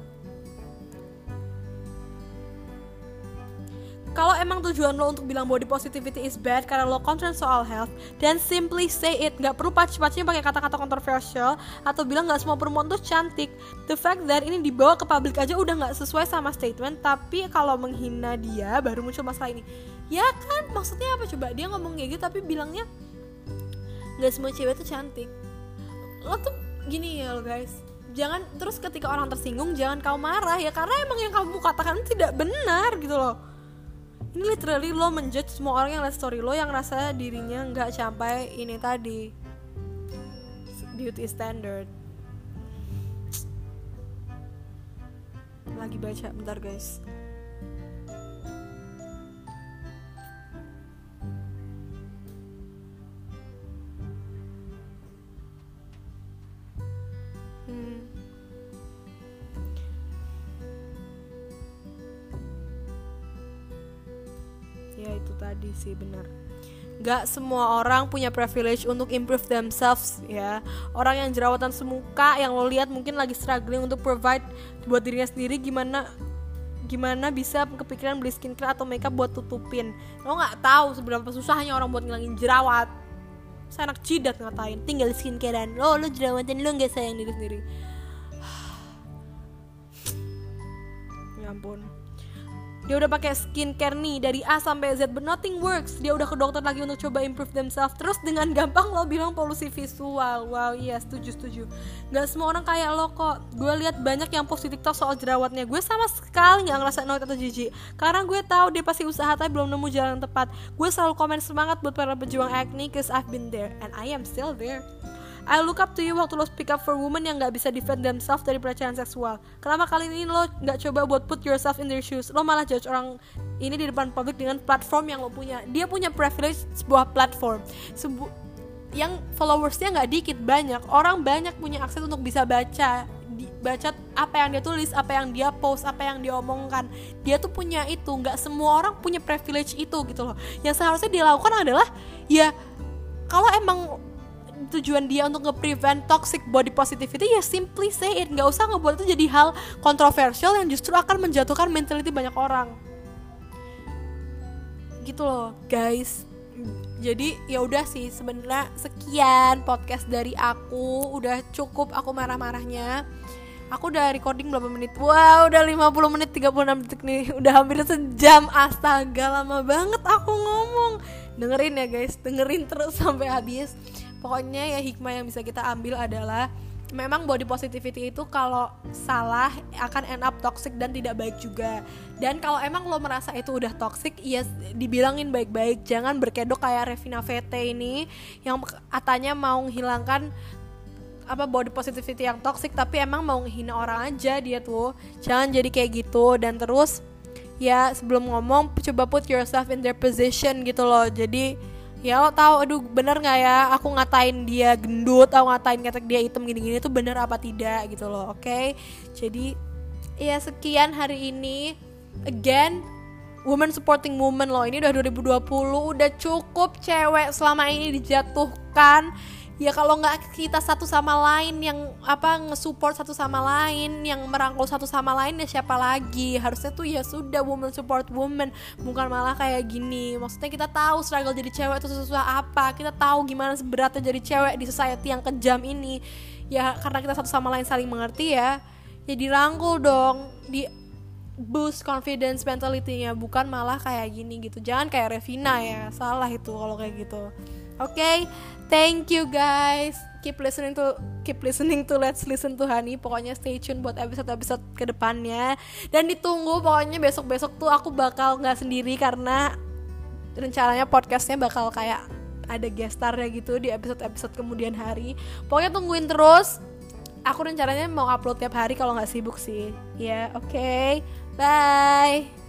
Kalau emang tujuan lo untuk bilang body positivity is bad karena lo concern soal health dan simply say it. Nggak perlu paci-pacinya pakai kata-kata kontroversial atau bilang nggak semua perempuan tuh cantik. The fact that ini dibawa ke publik aja udah nggak sesuai sama statement tapi kalau menghina dia baru muncul masalah ini. Ya kan? Maksudnya apa coba? Dia ngomong kayak gitu tapi bilangnya nggak semua cewek tuh cantik lo tuh gini ya lo guys jangan terus ketika orang tersinggung jangan kau marah ya karena emang yang kamu katakan tidak benar gitu loh. Ini literally lo menjudge semua orang yang lihat story lo yang rasa dirinya nggak sampai ini tadi. Beauty standard. Lagi baca bentar guys hmm. ya itu tadi sih benar. Gak semua orang punya privilege untuk improve themselves ya. Orang yang jerawatan semuka yang lo lihat mungkin lagi struggling untuk provide buat dirinya sendiri gimana gimana bisa kepikiran beli skincare atau makeup buat tutupin? Lo nggak tahu seberapa susahnya orang buat ngilangin jerawat saya anak jidat ngatain tinggal skincarean lo lo jerawatan lo nggak sayang diri sendiri. Ampun dia udah pakai skincare nih dari A sampai Z but nothing works. Dia udah ke dokter lagi untuk coba improve themselves terus dengan gampang lo bilang polusi visual. Wow iya setuju setuju. Nggak semua orang kayak lo kok. Gue lihat banyak yang post di tiktok soal jerawatnya. Gue sama sekali nggak ngerasa annoyed atau jijik. Karena gue tahu dia pasti usaha tapi belum nemu jalan tepat. Gue selalu komen semangat buat para pejuang acne cause I've been there and I am still there I look up to you waktu lo speak up for women yang gak bisa defend themselves dari pelecehan seksual. Kenapa kali ini lo gak coba buat put yourself in their shoes? Lo malah judge orang ini di depan publik dengan platform yang lo punya. Dia punya privilege sebuah platform. Sebu yang followersnya nggak dikit banyak. Orang banyak punya akses untuk bisa baca baca apa yang dia tulis, apa yang dia post, apa yang dia omongkan. Dia tuh punya itu. Nggak semua orang punya privilege itu gitu loh. Yang seharusnya dilakukan adalah ya kalau emang tujuan dia untuk nge-prevent toxic body positivity ya simply say it. Nggak usah ngebuat itu jadi hal kontroversial yang justru akan menjatuhkan mentality banyak orang. Gitu loh guys. Jadi ya udah sih sebenarnya sekian podcast dari aku. Udah cukup aku marah-marahnya. Aku udah recording berapa menit? Wow udah 50 menit 36 detik nih. Udah hampir sejam. Astaga lama banget aku ngomong. Dengerin ya guys. Dengerin terus sampai habis pokoknya ya hikmah yang bisa kita ambil adalah memang body positivity itu kalau salah akan end up toxic dan tidak baik juga. Dan kalau emang lo merasa itu udah toxic ya dibilangin baik-baik. Jangan berkedok kayak Revina VT ini yang katanya mau menghilangkan apa body positivity yang toxic tapi emang mau menghina orang aja dia tuh. Jangan jadi kayak gitu. Dan terus ya sebelum ngomong coba put yourself in their position gitu loh. Jadi ya lo tahu aduh bener nggak ya? Aku ngatain dia gendut atau ngatain kata dia hitam gini-gini itu bener apa tidak gitu loh oke? Okay? jadi ya sekian hari ini. Again woman supporting woman loh. Ini udah 2020 udah cukup cewek selama ini dijatuhkan ya kalau nggak kita satu sama lain yang apa nge-support satu sama lain yang merangkul satu sama lain ya siapa lagi? Harusnya tuh ya sudah woman support woman. Bukan malah kayak gini. Maksudnya kita tahu struggle jadi cewek itu susah apa. Kita tahu gimana seberatnya jadi cewek di society yang kejam ini. Ya karena kita satu sama lain saling mengerti ya. Ya dirangkul dong. Di boost confidence mentality-nya. Bukan malah kayak gini gitu. Jangan kayak Revina ya. Salah itu kalau kayak gitu. Oke? okay? Thank you guys. Keep listening to keep listening to Let's Listen to Honey. Pokoknya stay tune buat episode-episode ke depannya. Dan ditunggu pokoknya besok-besok tuh aku bakal nggak sendiri karena rencananya podcastnya bakal kayak ada guest starnya gitu di episode-episode kemudian hari. Pokoknya tungguin terus. Aku rencananya mau upload tiap hari kalau nggak sibuk sih. Ya, yeah, oke. Okay. Bye.